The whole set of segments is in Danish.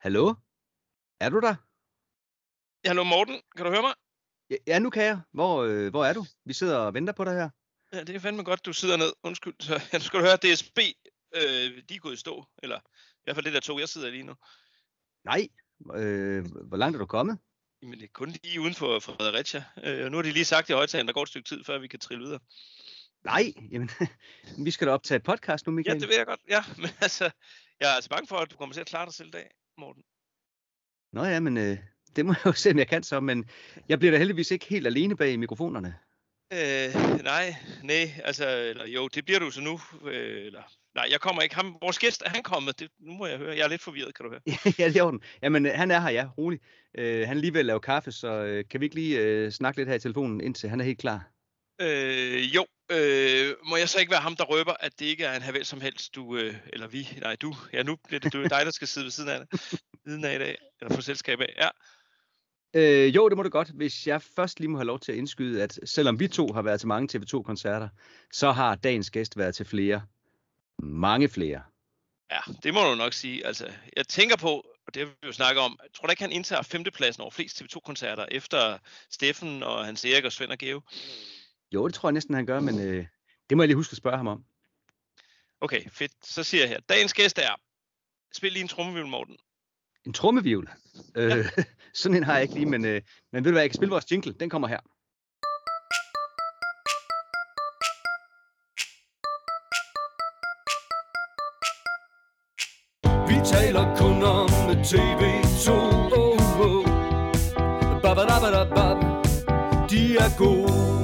Hallo? Er du der? Hallo Morten, kan du høre mig? Ja, ja nu kan jeg. Hvor, øh, hvor er du? Vi sidder og venter på dig her. Ja, det er fandme godt, du sidder ned. Undskyld. Så, ja, skal du høre, DSB, øh, de er gået i stå. Eller i hvert fald det der tog, jeg sidder lige nu. Nej. Øh, hvor langt er du kommet? Jamen, det er kun lige uden for Fredericia. Øh, nu har de lige sagt i højtalen, der går et stykke tid, før vi kan trille videre. Nej, jamen, vi skal da optage et podcast nu, Michael. Ja, det ved jeg godt. Ja, men altså, jeg er altså bange for, at du kommer til at klare dig selv i dag, Morten. Nå ja, men øh, det må jeg jo se, om jeg kan så, men jeg bliver da heldigvis ikke helt alene bag mikrofonerne. Øh, nej, nej, altså, eller, jo, det bliver du så nu. Øh, eller, nej, jeg kommer ikke. Ham, vores gæst, er han kommet? Det, nu må jeg høre. Jeg er lidt forvirret, kan du høre. ja, det er orden. Jamen, øh, han er her, ja, rolig. Øh, han er lige ved at lave kaffe, så øh, kan vi ikke lige øh, snakke lidt her i telefonen, indtil han er helt klar? Øh, jo, øh, må jeg så ikke være ham, der røber, at det ikke er en havel som helst, du, øh, eller vi, nej, du, ja, nu bliver det du, dig, der skal sidde ved siden af, siden af i dag, eller få selskab af, ja. Øh, jo, det må du godt. Hvis jeg først lige må have lov til at indskyde, at selvom vi to har været til mange TV2-koncerter, så har dagens gæst været til flere. Mange flere. Ja, det må du nok sige. Altså, jeg tænker på, og det har vi jo snakket om, jeg tror da ikke, han indtager femtepladsen over flest TV2-koncerter, efter Steffen og Hans Erik og Svend og Geo. Jo, det tror jeg næsten, han gør, men øh, det må jeg lige huske at spørge ham om. Okay, fedt. Så siger jeg her. Dagens gæst er... Spil lige en trommevivl, Morten. En trommevivl? Ja. Øh, sådan en har jeg ikke lige, men, øh, men ved du hvad, jeg kan spille vores jingle. Den kommer her. Vi taler kun om TV2 oh, oh. Babadabadabab. De er gode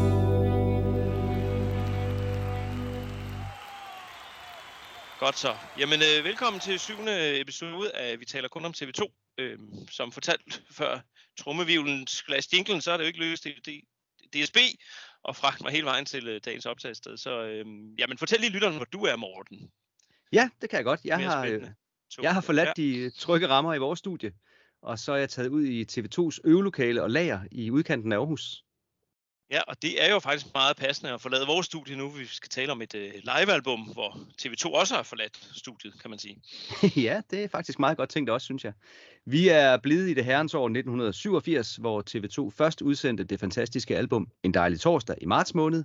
Godt så. Jamen, øh, velkommen til syvende episode af Vi taler kun om TV2. Øh, som fortalt før trommevivlen glas jinglen, så er det jo ikke løst det, DSB og fragt mig hele vejen til øh, dagens optagssted. Så øh, jamen, fortæl lige lytterne, hvor du er, Morten. Ja, det kan jeg godt. Jeg har, øh, jeg har forladt ja. de trygge rammer i vores studie, og så er jeg taget ud i TV2's øvelokale og lager i udkanten af Aarhus. Ja, og det er jo faktisk meget passende at forlade vores studie nu. Vi skal tale om et uh, livealbum, hvor TV2 også har forladt studiet, kan man sige. ja, det er faktisk meget godt tænkt også, synes jeg. Vi er blevet i det herrens år 1987, hvor TV2 først udsendte det fantastiske album En dejlig torsdag i marts måned,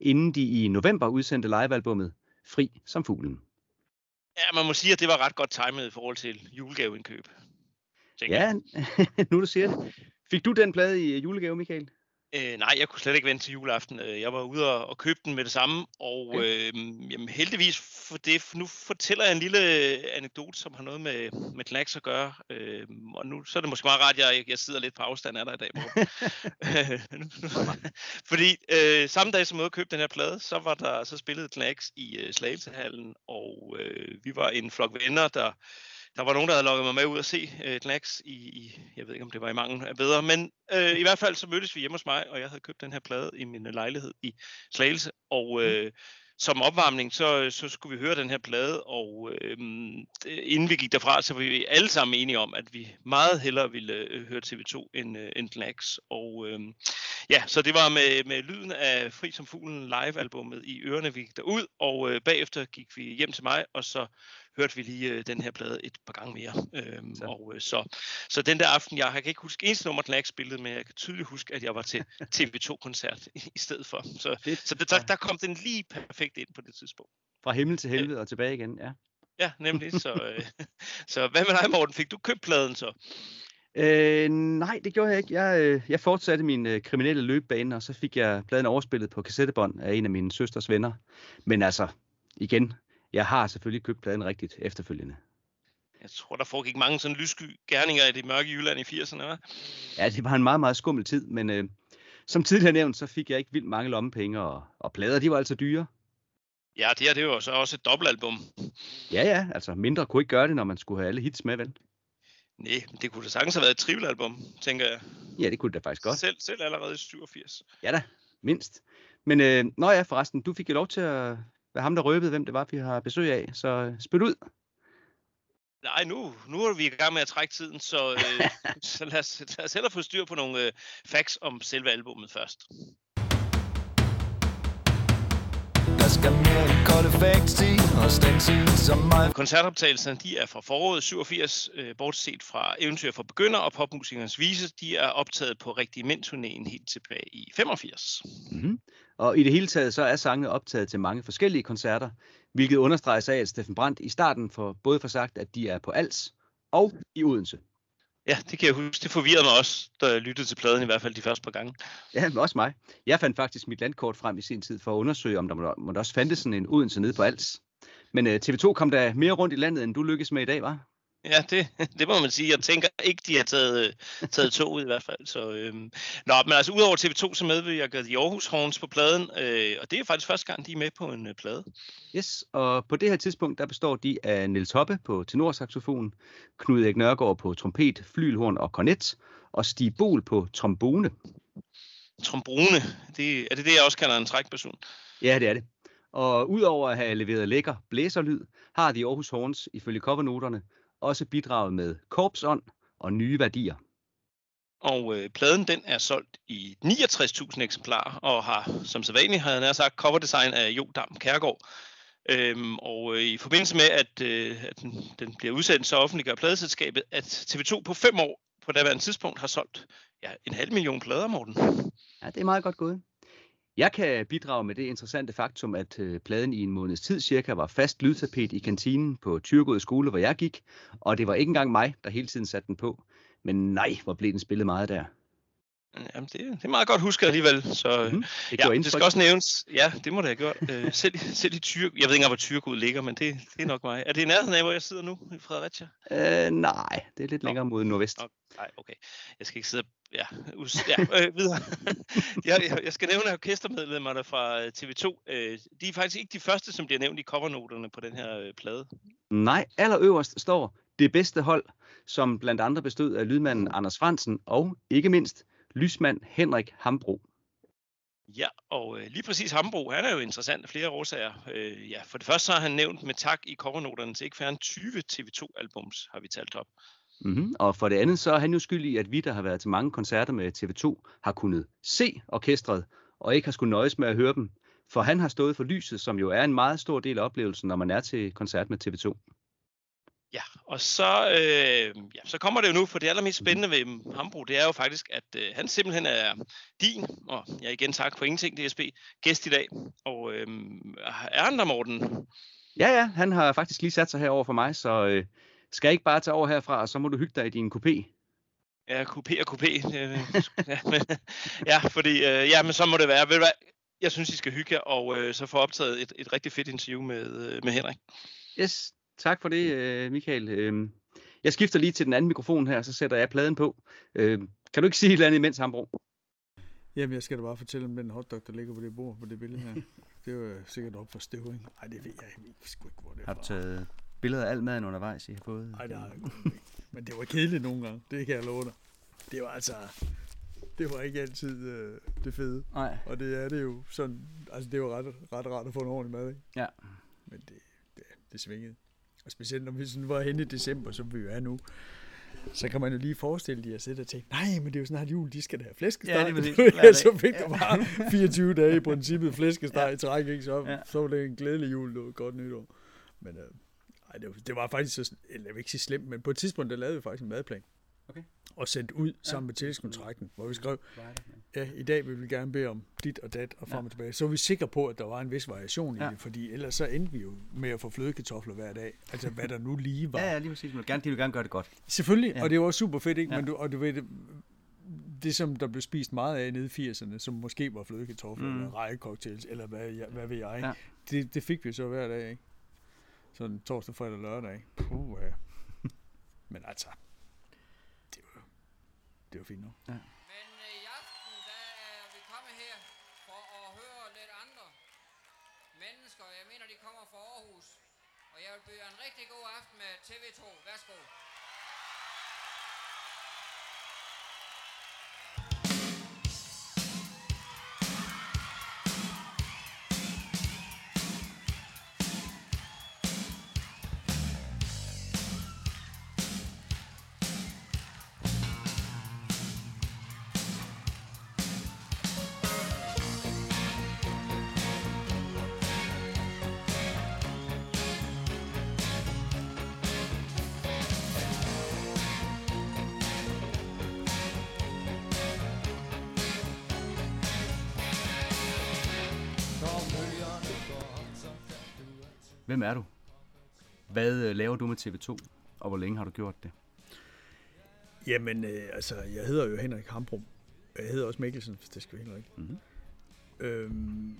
inden de i november udsendte livealbummet Fri som fuglen. Ja, man må sige, at det var ret godt timet i forhold til julegaveindkøb. Ja, nu du siger det. Fik du den plade i julegave, Michael? Øh, nej, jeg kunne slet ikke vente til juleaften. Øh, jeg var ude og, og købe den med det samme, og okay. øh, jamen, heldigvis for det, nu fortæller jeg en lille anekdote, som har noget med, med Knacks at gøre. Øh, og nu så er det måske meget rart, at jeg, jeg sidder lidt på afstand af dig i dag. Fordi øh, samme dag som jeg købte den her plade, så var der så spillede Knacks i øh, Slagelsehallen, og øh, vi var en flok venner, der der var nogen, der havde lukket mig med ud at se øh, Knacks i, i, jeg ved ikke om det var i mange af bedre, men øh, i hvert fald så mødtes vi hjemme hos mig, og jeg havde købt den her plade i min lejlighed i Slagelse, og mm. øh, som opvarmning, så, så skulle vi høre den her plade, og øh, inden vi gik derfra, så var vi alle sammen enige om, at vi meget hellere ville øh, høre TV2 end, øh, end Knacks. Og øh, ja, så det var med, med lyden af Fri som Fuglen live-albummet i ørerne, vi gik derud, og øh, bagefter gik vi hjem til mig, og så hørte vi lige øh, den her plade et par gange mere. Øhm, så. Og, øh, så, så den der aften, jeg, jeg kan ikke huske eneste nummer, den ikke spillet, men jeg kan tydeligt huske, at jeg var til TV2-koncert i, i stedet for. Så, så det, der, der kom den lige perfekt ind på det tidspunkt. Fra himmel til helvede øh, og tilbage igen, ja. Ja, nemlig. Så, øh, så hvad med dig, Morten? Fik du købt pladen så? Øh, nej, det gjorde jeg ikke. Jeg, øh, jeg fortsatte min øh, kriminelle løbebane, og så fik jeg pladen overspillet på kassettebånd af en af mine søsters venner. Men altså, igen, jeg har selvfølgelig købt pladen rigtigt efterfølgende. Jeg tror, der foregik mange sådan lyssky gerninger i det mørke Jylland i 80'erne, hva'? Ja, det var en meget, meget skummel tid, men øh, som tidligere nævnt, så fik jeg ikke vildt mange lommepenge, og, og plader, de var altså dyre. Ja, det her det var så også et dobbeltalbum. Ja, ja, altså mindre kunne ikke gøre det, når man skulle have alle hits med, vel? Nej, det kunne da sagtens have været et trippelalbum, tænker jeg. Ja, det kunne det da faktisk godt. Selv, selv allerede i 87. Ja da, mindst. Men øh, når ja, forresten, du fik jo lov til at være ham, der røbede, hvem det var, vi har besøg af. Så øh, spyt ud. Nej, nu, nu er vi i gang med at trække tiden, så, øh, så lad, os, lad os hellere få styr på nogle øh, facts om selve albummet først. Skal mere end kold effekt sige Og stanse som mig Koncertoptagelserne de er fra foråret 87, øh, bortset fra Eventyr for Begynder og Popmusikernes Vise. De er optaget på Rigtig Mænd-turnéen helt tilbage i 85. Mm-hmm. Og i det hele taget så er sangene optaget til mange forskellige koncerter, hvilket understreges af, at Steffen Brandt i starten for både for sagt, at de er på Als og i Odense. Ja, det kan jeg huske. Det forvirrede mig også, da jeg lyttede til pladen, i hvert fald de første par gange. Ja, men også mig. Jeg fandt faktisk mit landkort frem i sin tid for at undersøge, om der måtte også fandtes sådan en Odense nede på Als. Men øh, uh, TV2 kom der mere rundt i landet, end du lykkedes med i dag, var? Ja, det, det må man sige. Jeg tænker ikke, de har taget, øh, taget toget i hvert fald. Så, øhm. Nå, men altså udover TV2, så medvirker de Aarhus Horns på pladen, øh, og det er faktisk første gang, de er med på en øh, plade. Yes, og på det her tidspunkt, der består de af Niels Hoppe på tenorsaxofon, Knud Erik Nørgaard på trompet, flylhorn og kornet, og Stig Bol på trombone. Trombone, det, er det det, jeg også kalder en trækperson? Ja, det er det. Og udover at have leveret lækker blæserlyd, har de Aarhus Horns ifølge covernoterne også bidraget med korpsånd og nye værdier. Og øh, pladen den er solgt i 69.000 eksemplarer, og har som sædvanligt, har jeg sagt, coverdesign af Jo Dam Kærgaard. Øhm, og øh, i forbindelse med, at, øh, at den, den bliver udsendt, så offentliggør pladeselskabet, at TV2 på fem år på daværende tidspunkt har solgt ja, en halv million plader, Morten. Ja, det er meget godt gået. Jeg kan bidrage med det interessante faktum, at øh, pladen i en måneds tid cirka var fast lydtapet i kantinen på Tyrgod skole, hvor jeg gik, og det var ikke engang mig, der hele tiden satte den på. Men nej, hvor blev den spillet meget der. Jamen, det, det er meget godt husket alligevel. Så, Mhm, det ja, det skal også nævnes. Ja, det må det have gjort. Øh, selv, selv i Tyr, jeg ved ikke engang, hvor Tyrgod ligger, men det, det er nok mig. Er det i nærheden af, hvor jeg sidder nu i Fredericia? Øh, nej, det er lidt længere mod nordvest. Nå. Nej, okay. Jeg skal ikke sidde... Ja, us- ja øh, videre. jeg, jeg, jeg skal nævne orkestermedlemmerne fra øh, TV2. Øh, de er faktisk ikke de første, som bliver nævnt i covernoterne på den her øh, plade. Nej, allerøverst står det bedste hold, som blandt andre bestod af lydmanden Anders Fransen og ikke mindst lysmand Henrik Hambro. Ja, og øh, lige præcis Hambro, han er jo interessant af flere årsager. Øh, ja, for det første så har han nævnt med tak i covernoterne til ikke færre end 20 TV2-albums, har vi talt op. Mm-hmm. Og for det andet, så er han jo skyld i, at vi, der har været til mange koncerter med TV2, har kunnet se orkestret, og ikke har skulle nøjes med at høre dem. For han har stået for lyset, som jo er en meget stor del af oplevelsen, når man er til koncert med TV2. Ja, og så, øh, ja, så kommer det jo nu, for det allermest spændende ved Hambro, det er jo faktisk, at øh, han simpelthen er din, og jeg igen tak for ingenting, DSB, gæst i dag. Og øh, er han der, Morten? Ja, ja, han har faktisk lige sat sig herover for mig, så øh, skal jeg ikke bare tage over herfra, og så må du hygge dig i din kopé. Ja, kupé og kupé. Øh, ja, men, ja, fordi, øh, ja, men så må det være. Ved du hvad? Jeg synes, I skal hygge jer, og øh, så få optaget et, et rigtig fedt interview med, øh, med Henrik. Yes, tak for det, øh, Michael. Øh, jeg skifter lige til den anden mikrofon her, så sætter jeg pladen på. Øh, kan du ikke sige et eller andet imens, Hambro? Jamen, jeg skal da bare fortælle om den hotdog, der ligger på det bord på det billede her. Det var sikkert op for støvring. Nej, det ved jeg, jeg ved sgu ikke, hvor det er Har du taget billeder af al maden undervejs, I har fået? Nej, det har jeg ikke. Men det var kedeligt nogle gange, det kan jeg love dig. Det var altså, det var ikke altid øh, det fede. Nej. Og det er det jo sådan, altså det var ret, ret rart at få en ordentlig mad, ikke? Ja. Men det, det, det svingede. Og specielt når vi sådan var henne i december, som vi jo er nu, så kan man jo lige forestille dig at sidde og tænke, nej, men det er jo snart jul, de skal da have flæskesteg. Ja, det. Hver ja, så fik du bare 24 dage i princippet flæskesteg Ja. i træk, ikke? Så, Ja. så var det en glædelig jul, var et godt nytår. Men øh, ej, det, var, det var faktisk så, eller jeg vil ikke sige slemt, men på et tidspunkt, der lavede vi faktisk en madplan. Okay. Og sendt ud sammen med tillægskontrakten, hvor vi skrev, ja, i dag vil vi gerne bede om dit og dat og frem Ja. og tilbage. Så var vi sikre på, at der var en vis variation Ja. i det, fordi ellers så endte vi jo med at få flødekartofler hver dag. Altså hvad der nu lige var. Ja, ja, lige præcis. Men gerne, de vil gerne gøre det godt. Selvfølgelig, Ja. ja. og det var super fedt, ikke? Ja. Men du, og du ved, det, det som der blev spist meget af nede i 80'erne, som måske var flødekartofler Mm. eller rejecocktails, eller hvad, jeg, hvad ved jeg? Ja. Det, det fik vi så hver dag, ikke? Sådan torsdag, fredag, lørdag, ikke? Puh, ja. Men altså, det var fint nok. Men øh, i aften, der er vi kommet her for at høre lidt andre mennesker. Jeg mener, de kommer fra Aarhus. Og jeg vil byde en rigtig god aften med TV2. Værsgo. Hvem er du? Hvad øh, laver du med TV2, og hvor længe har du gjort det? Jamen, øh, altså, jeg hedder jo Henrik Hambrum. Jeg hedder også Mikkelsen, hvis det skal være rigtigt. Mhm. Øhm,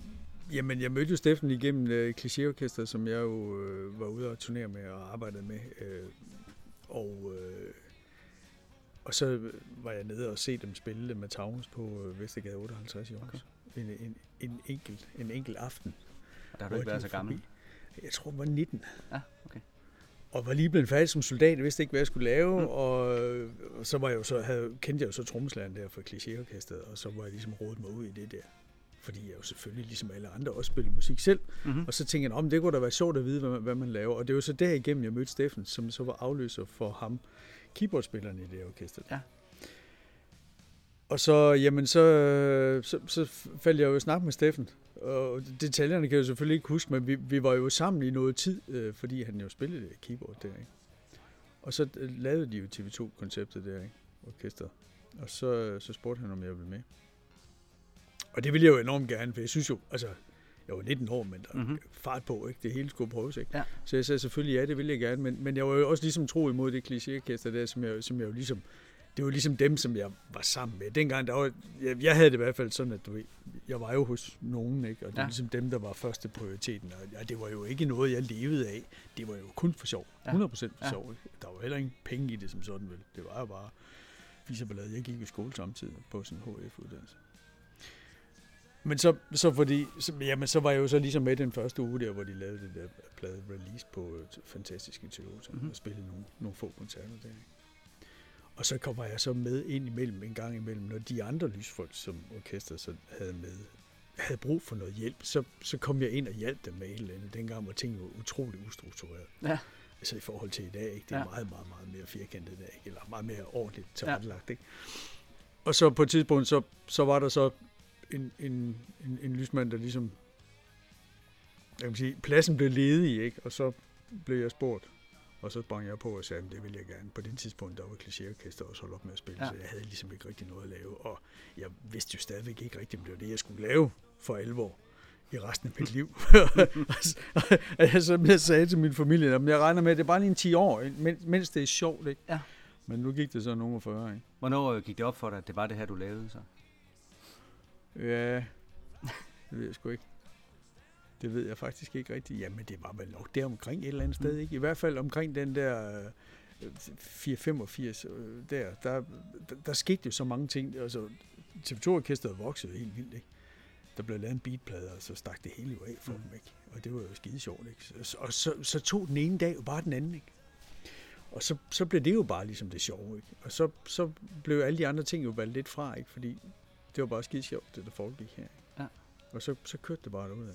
jamen, jeg mødte jo Steffen igennem øh, Klichéorkestret, som jeg jo øh, var ude og turnere med og arbejdede med. Øh, og, øh, og så var jeg nede og se dem spille med Taunus på øh, Vestergade 58 i år. Okay. En, en, en, enkelt, en enkelt aften. Og der har du ikke været så gammel. Jeg tror, jeg var 19. Ja, okay. Og var lige blevet færdig som soldat, jeg vidste ikke, hvad jeg skulle lave, mm. og, og så var jeg jo så, havde, kendte jeg jo så trommeslageren der fra Klichéorkestret, og så var jeg ligesom rodet mig ud i det der. Fordi jeg jo selvfølgelig, ligesom alle andre, også spillede musik selv. Mhm. Og så tænkte jeg, om det kunne da være sjovt at vide, hvad man, hvad man laver. Og det var så derigennem, jeg mødte Steffen, som så var afløser for ham, keyboardspilleren i det orkester. Ja. Og så, jamen, så, så, så faldt jeg jo i snak med Steffen. Og detaljerne kan jeg jo selvfølgelig ikke huske, men vi, vi var jo sammen i noget tid, øh, fordi han jo spillede det keyboard der, ikke? Og så øh, lavede de jo TV2-konceptet der, ikke? Orkester. Og så, så spurgte han, om jeg ville med. Og det ville jeg jo enormt gerne, for jeg synes jo, altså, jeg var 19 år, men der Mhm. mm-hmm. fart på, ikke? Det hele skulle prøves, ikke? Ja. Så jeg sagde selvfølgelig, ja, det ville jeg gerne, men, men jeg var jo også ligesom tro imod det klichéorkester der, som jeg, som jeg jo ligesom, det var ligesom dem, som jeg var sammen med. Dengang, der var, jeg, jeg havde det i hvert fald sådan, at du ved, jeg var jo hos nogen, ikke? og det var Ja. ligesom dem, der var første prioriteten. Og ja, det var jo ikke noget, jeg levede af. Det var jo kun for sjov. Ja. 100% for Ja. sjov. Ikke? Der var heller ingen penge i det som sådan, vel. Det var jo bare fiserballade. Jeg gik i skole samtidig på sådan en HF-uddannelse. Men så, så fordi, så, jamen, så var jeg jo så ligesom med den første uge der, hvor de lavede det der plade release på øh, Fantastiske Toyota, Mhm. mm-hmm. og spillede nogle, nogle få koncerter der. ikke? Og så kommer jeg så med ind imellem, en gang imellem, når de andre lysfolk, som orkester så havde med, havde brug for noget hjælp, så, så kom jeg ind og hjalp dem med et eller andet. Dengang var ting jo utrolig ustruktureret. Ja. Altså i forhold til i dag, ikke? Det er Ja. ja. meget, meget, meget mere firkantet i dag, eller meget mere ordentligt tilrettelagt, ikke? Og så på et tidspunkt, så, så var der så en, en, en, en lysmand, der ligesom, jeg kan sige, pladsen blev ledig, ikke? Og så blev jeg spurgt, og så sprang jeg på og sagde, at det vil jeg gerne. På det tidspunkt, der var klichéorkester også holdt op med at spille, Ja. så jeg havde ligesom ikke rigtig noget at lave. Og jeg vidste jo stadigvæk ikke rigtigt, om det var det, jeg skulle lave for alvor i resten af mit liv. og jeg, som jeg sagde til min familie, at jeg regner med, at det er bare lige en 10 år, men- mens det er sjovt. Ikke? Ja. Men nu gik det så nogle 40, ikke? Hvornår øh, gik det op for dig, at det var det her, du lavede så? Ja, det ved jeg sgu ikke. Det ved jeg faktisk ikke rigtigt. Jamen, det var vel nok der omkring et eller andet sted, ikke? I hvert fald omkring den der øh, 485 øh, der, der, der, der skete jo så mange ting. Altså, TV2-orkestret voksede helt vildt, ikke? Der blev lavet en beatplade, og så stak det hele jo af for Mm. dem, ikke? Og det var jo skide sjovt, ikke? Så, og så, så tog den ene dag jo bare den anden, ikke? Og så, så blev det jo bare ligesom det sjove, ikke? Og så, så blev alle de andre ting jo valgt lidt fra, ikke? Fordi det var bare skide sjovt, det der foregik her. ikke? Ja. Og så, så kørte det bare derud af.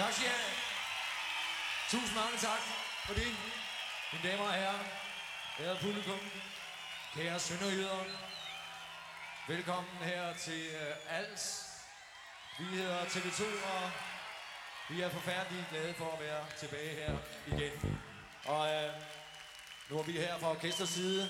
Tak skal I have. Tusind mange tak for det, mine damer og herrer, ærede publikum, kære sønderjyder. Velkommen her til uh, Als. Vi hedder TV2, og vi er forfærdeligt glade for at være tilbage her igen. Og øh, nu har vi her fra orkesters side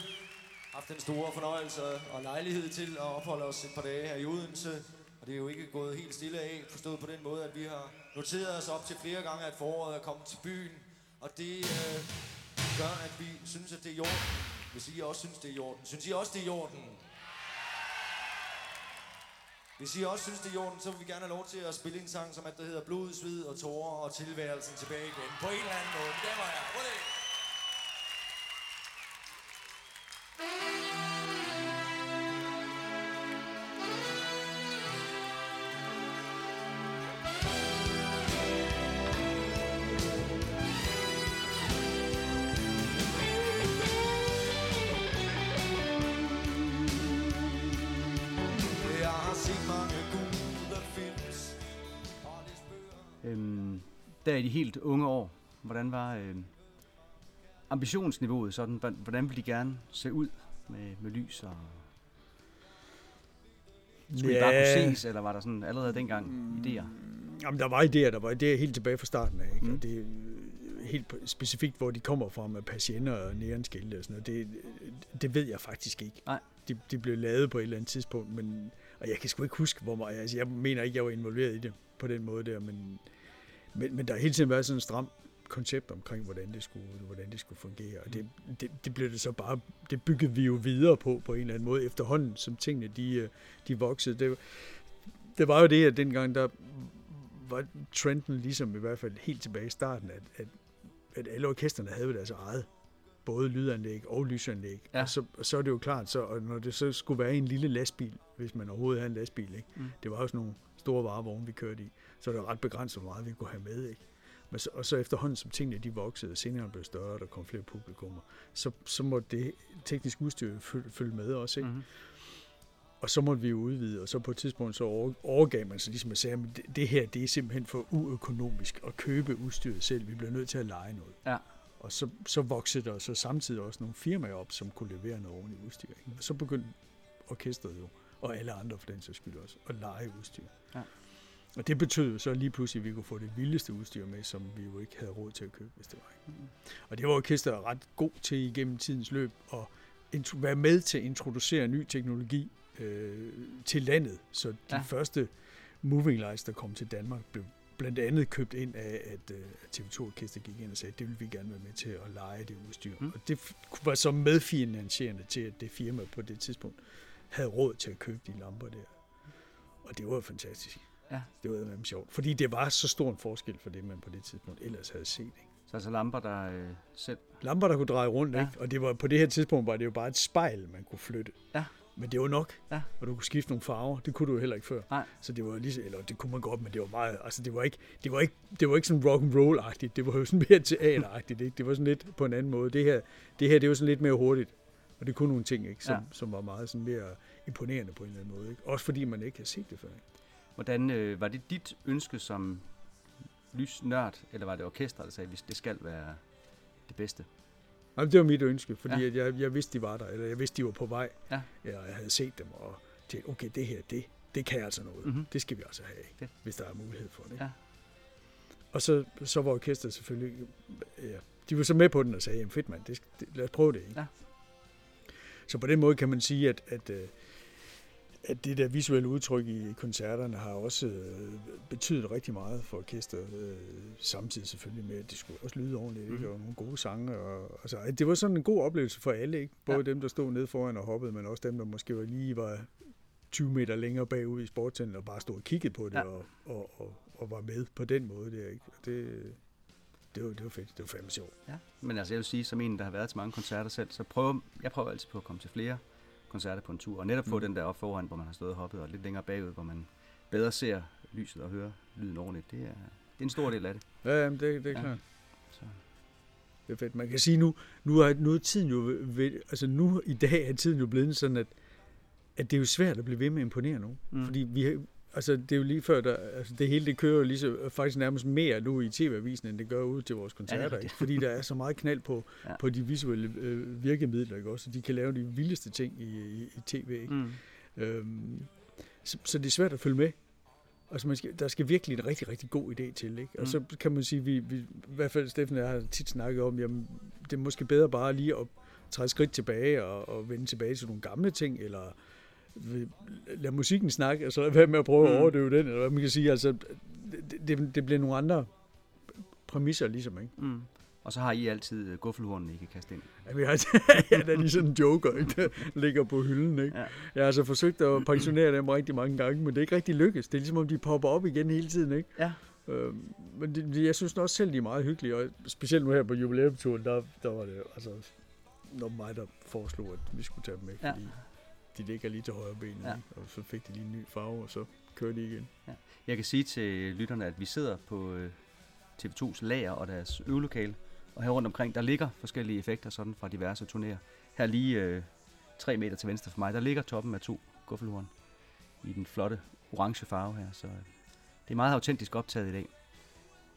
haft den store fornøjelse og lejlighed til at opholde os et par dage her i Odense. Og det er jo ikke gået helt stille af, forstået på den måde, at vi har noteret os op til flere gange, at foråret er kommet til byen. Og det øh, gør, at vi synes, at det er i orden. Hvis I også synes, det er i orden. Synes I også, det er i orden? Hvis I også synes, det er i orden, så vil vi gerne have lov til at spille en sang, som at der hedder Blod, Sved og Tårer og tilværelsen tilbage igen. På en eller anden måde. Det var jeg. Prøv det. Der i de helt unge år, hvordan var øhm, ambitionsniveauet sådan? Hvordan- ville de gerne se ud med, med lys og... Skulle yeah. de bare kunne ses, eller var der sådan allerede dengang idéer? Jamen, der var idéer, der var idéer helt tilbage fra starten af, ikke? Mm. Mm. Og det er øh, helt specifikt, hvor de kommer fra med patienter og nærenskilte og sådan noget, det, det ved jeg faktisk ikke. Nej. De, de blev lavet på et eller andet tidspunkt, men, og jeg kan sgu ikke huske, hvor meget, altså jeg mener ikke, jeg var involveret i det på den måde der, men, men, men der har hele tiden været sådan en stram koncept omkring, hvordan det skulle, hvordan det skulle fungere. Og det, det, det blev det så bare, det byggede vi jo videre på, på en eller anden måde, efterhånden, som tingene, de, øh, de voksede. Det, det var jo det, at dengang, der var trenden ligesom i hvert fald helt tilbage i starten, at, at, at alle orkesterne havde deres eget både lydanlæg og lysanlæg. Ja. Og, så, og så er det jo klart, så, og når det så skulle være en lille lastbil, hvis man overhovedet havde en lastbil, ikke? Mm. det var jo sådan nogle store varevogne, vi kørte i, så er det ret begrænset, hvor meget vi kunne have med. Ikke? Men så, og så efterhånden, som tingene de voksede, og scenerne blev større, og der kom flere publikummer, så, så måtte det tekniske udstyr følge, følge med også. Ikke? Mm-hmm. Og så måtte vi jo udvide, og så på et tidspunkt så over- overgav man sig ligesom at sige, at det, det her det er simpelthen for uøkonomisk at købe udstyret selv. Vi bliver nødt til at lege noget. Ja. Og så, så voksede der så samtidig også nogle firmaer op, som kunne levere noget ordentligt udstyr. Ikke? Og så begyndte orkestret jo, og alle andre for den sags skyld også, at lege udstyr. Ja. Og det betød jo så lige pludselig, at vi kunne få det vildeste udstyr med, som vi jo ikke havde råd til at købe, hvis det var. Ikke? Og det var orkestret ret god til igennem tidens løb at være med til at introducere ny teknologi øh, til landet. Så de Ja. første moving lights, der kom til Danmark, blev blandt andet købt ind af, at øh, TV2 Orkester gik ind og sagde, at det ville vi gerne være med til at lege det udstyr. Mm. Og det var så medfinansierende til, at det firma på det tidspunkt havde råd til at købe de lamper der. Og det var fantastisk. Ja. Det var jo sjovt. Fordi det var så stor en forskel for det, man på det tidspunkt ellers havde set. Ikke? Så altså lamper, der øh, selv... Lamper, der kunne dreje rundt, Ja. ikke? og det var, på det her tidspunkt var det jo bare et spejl, man kunne flytte. Ja. Men det var nok, Ja. og du kunne skifte nogle farver. Det kunne du jo heller ikke før. Nej. Så det var lige, eller det kunne man godt, men det var meget, altså det var ikke, det var ikke, det var ikke sådan rock and roll agtigt Det var jo sådan mere teateragtigt, ikke? Det var sådan lidt på en anden måde. Det her, det her, det var sådan lidt mere hurtigt. Og det kunne nogle ting, ikke? Som, ja. som var meget sådan mere imponerende på en eller anden måde, ikke? Også fordi man ikke havde set det før. Ikke? Hvordan øh, var det dit ønske som lysnørd, eller var det orkestret, der sagde, at det skal være det bedste? Jamen, det var mit ønske, fordi Ja. jeg, jeg vidste, de var der, eller jeg vidste, de var på vej. Ja. Eller jeg havde set dem, og tænkte, okay, det her, det, det kan altså noget. Mhm. Det skal vi altså have? Fedt. hvis der er mulighed for det. ikke? Ja. Og så, så var orkestret selvfølgelig, ja, de var så med på den og sagde, jamen fedt mand, det, det, lad os prøve det. Ikke? Ja. Så på den måde kan man sige, at, at, øh, at det der visuelle udtryk i koncerterne har også øh, betydet rigtig meget for orkestret, øh, samtidig selvfølgelig med, at det skulle også lyde ordentligt, ikke? Mhm. og nogle gode sange. Og, altså, det var sådan en god oplevelse for alle, ikke? både Ja. dem, der stod nede foran og hoppede, men også dem, der måske var lige var 20 meter længere bagud i sportscenteret og bare stod og kiggede på det Ja. og, og, og, og var med på den måde der. Ikke? Og det, det, var, det var fedt. Det var fandme sjovt. Ja. Men altså, jeg vil sige, som en, der har været til mange koncerter selv, så prøver jeg prøver altid på at komme til flere koncerter på en tur, og netop få Mm. den der op foran, hvor man har stået og hoppet, og lidt længere bagud, hvor man bedre ser lyset og hører lyden ordentligt. Det er, det er en stor del af det. Ja, jamen, det, det er Ja. klart. Så. Det er fedt. Man kan sige, nu, nu, er, nu er tiden jo, ved, altså nu i dag er tiden jo blevet sådan, at, at det er jo svært at blive ved med at imponere nogen. Mm. Fordi vi, altså det er jo lige før, der, altså det hele det kører jo lige så, faktisk nærmest mere nu i tv-avisen, end det gør ude til vores koncerter. rigtigt. ikke? Fordi der er så meget knald på, Ja. ja. på de visuelle øh, virkemidler, ikke også? Så de kan lave de vildeste ting i, i, i tv, ikke? Mm. Øhm, så, så det er svært at følge med. Altså man skal, der skal virkelig en rigtig, rigtig god idé til. Ikke? Og Mm. så kan man sige, vi, vi, i hvert fald Steffen og jeg har tit snakket om, jamen, det er måske bedre bare lige at træde skridt tilbage og, og vende tilbage til nogle gamle ting, eller lade musikken snakke, og så være med at prøve at Mm. overdøve den, eller hvad man kan sige. Altså, det, det, det bliver nogle andre præmisser, ligesom, ikke? Mm. Og så har I altid øh, guffelhornene, I kan kaste ind. Ja, vi har, ja, der er lige sådan en joker, ikke, der ligger på hylden. Ikke? Ja. Jeg har altså forsøgt at pensionere dem rigtig mange gange, men det er ikke rigtig lykkes. Det er ligesom, om de popper op igen hele tiden. Ikke? Ja. Øhm, men det- jeg synes også selv, de er meget hyggelige, og specielt nu her på jubilæumturen, der, der var det altså når mig, der foreslog, at vi skulle tage dem med, Ja. fordi de ligger lige til højre benet, Ja. ja. og så fik de lige en ny farve, og så kører de igen. Jeg kan sige til lytterne, at vi sidder på øh, TV2's lager og deres øvelokale, og her rundt omkring, der ligger forskellige effekter sådan fra diverse turnéer. Her lige øh, tre meter til venstre for mig, der ligger toppen af to guffelhorn i den flotte orange farve her, så øh, det er meget autentisk optaget i dag.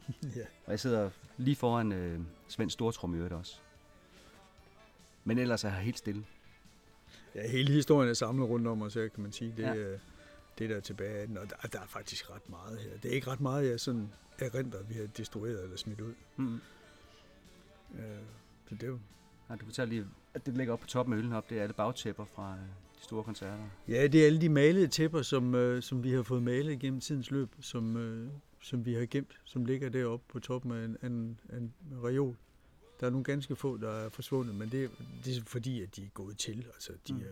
ja. Og jeg sidder lige foran øh, Svend Stortrum i øvrigt også. Men ellers er jeg helt stille. Ja, hele historien er samlet rundt om os her, kan man sige. Det, Ja. ja. det der er tilbage af den, og der, der er faktisk ret meget her. Det er ikke ret meget, jeg sådan erindrer, vi har destrueret eller smidt ud. Mm. Øh, så det er jo Ja, du fortalte lige, at det ligger op på toppen af hylden op, det er alle bagtæpper fra øh, de store koncerter. Ja, det er alle de malede tæpper, som, øh, som vi har fået malet gennem tidens løb, som, øh, som vi har gemt, som ligger deroppe på toppen af en, en, en reol. Der er nogle ganske få, der er forsvundet, men det, det er fordi, at de er gået til. Altså, de Mm. er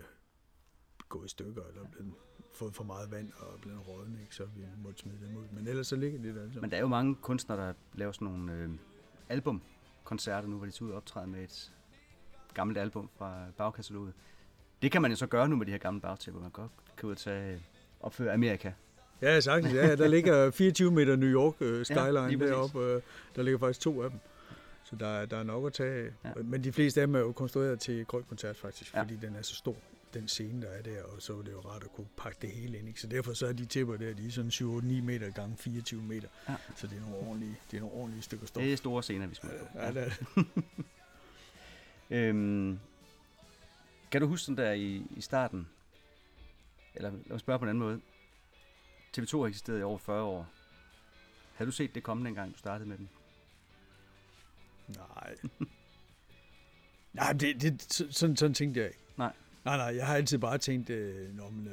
gået i stykker, eller er blevet, fået for meget vand og blevet rådne, ikke? så vi måtte smide dem ud. Men ellers så ligger det der altså. Men der er jo mange kunstnere, der laver sådan nogle øh, albumkoncerter nu, hvor de tager ud og optræder med et gammelt album fra bagkataloget. Det kan man jo så gøre nu med de her gamle bagtæpper. Man kan godt kan ud og tage, øh, opføre Amerika. Ja, sagtens. Ja, der ligger 24 meter New York øh, skyline ja, deroppe. Øh, der ligger faktisk to af dem. Så der, er- der er nok at tage. Ja. Men de fleste af dem er jo konstrueret til grøn koncert faktisk, Ja. fordi den er så stor, den scene, der er der, og så er det jo rart at kunne pakke det hele ind. Ikke? Så derfor så er de tipper der, de er sådan 7-9 meter gange 24 meter. Ja. Så det er nogle ordentlige, det er nogle ordentlige stykker stof. Det er store scener, vi smider på. Ja, det er det. Øhm, kan du huske den der i, i starten? Eller lad mig spørge på en anden måde. TV2 har eksisteret i over 40 år. Havde du set det komme dengang, du startede med den? Nej. Nej, det, det, så- sådan, sådan tænkte jeg ikke. Nej. Nej, nej, jeg har altid bare tænkt, øh, når man, øh,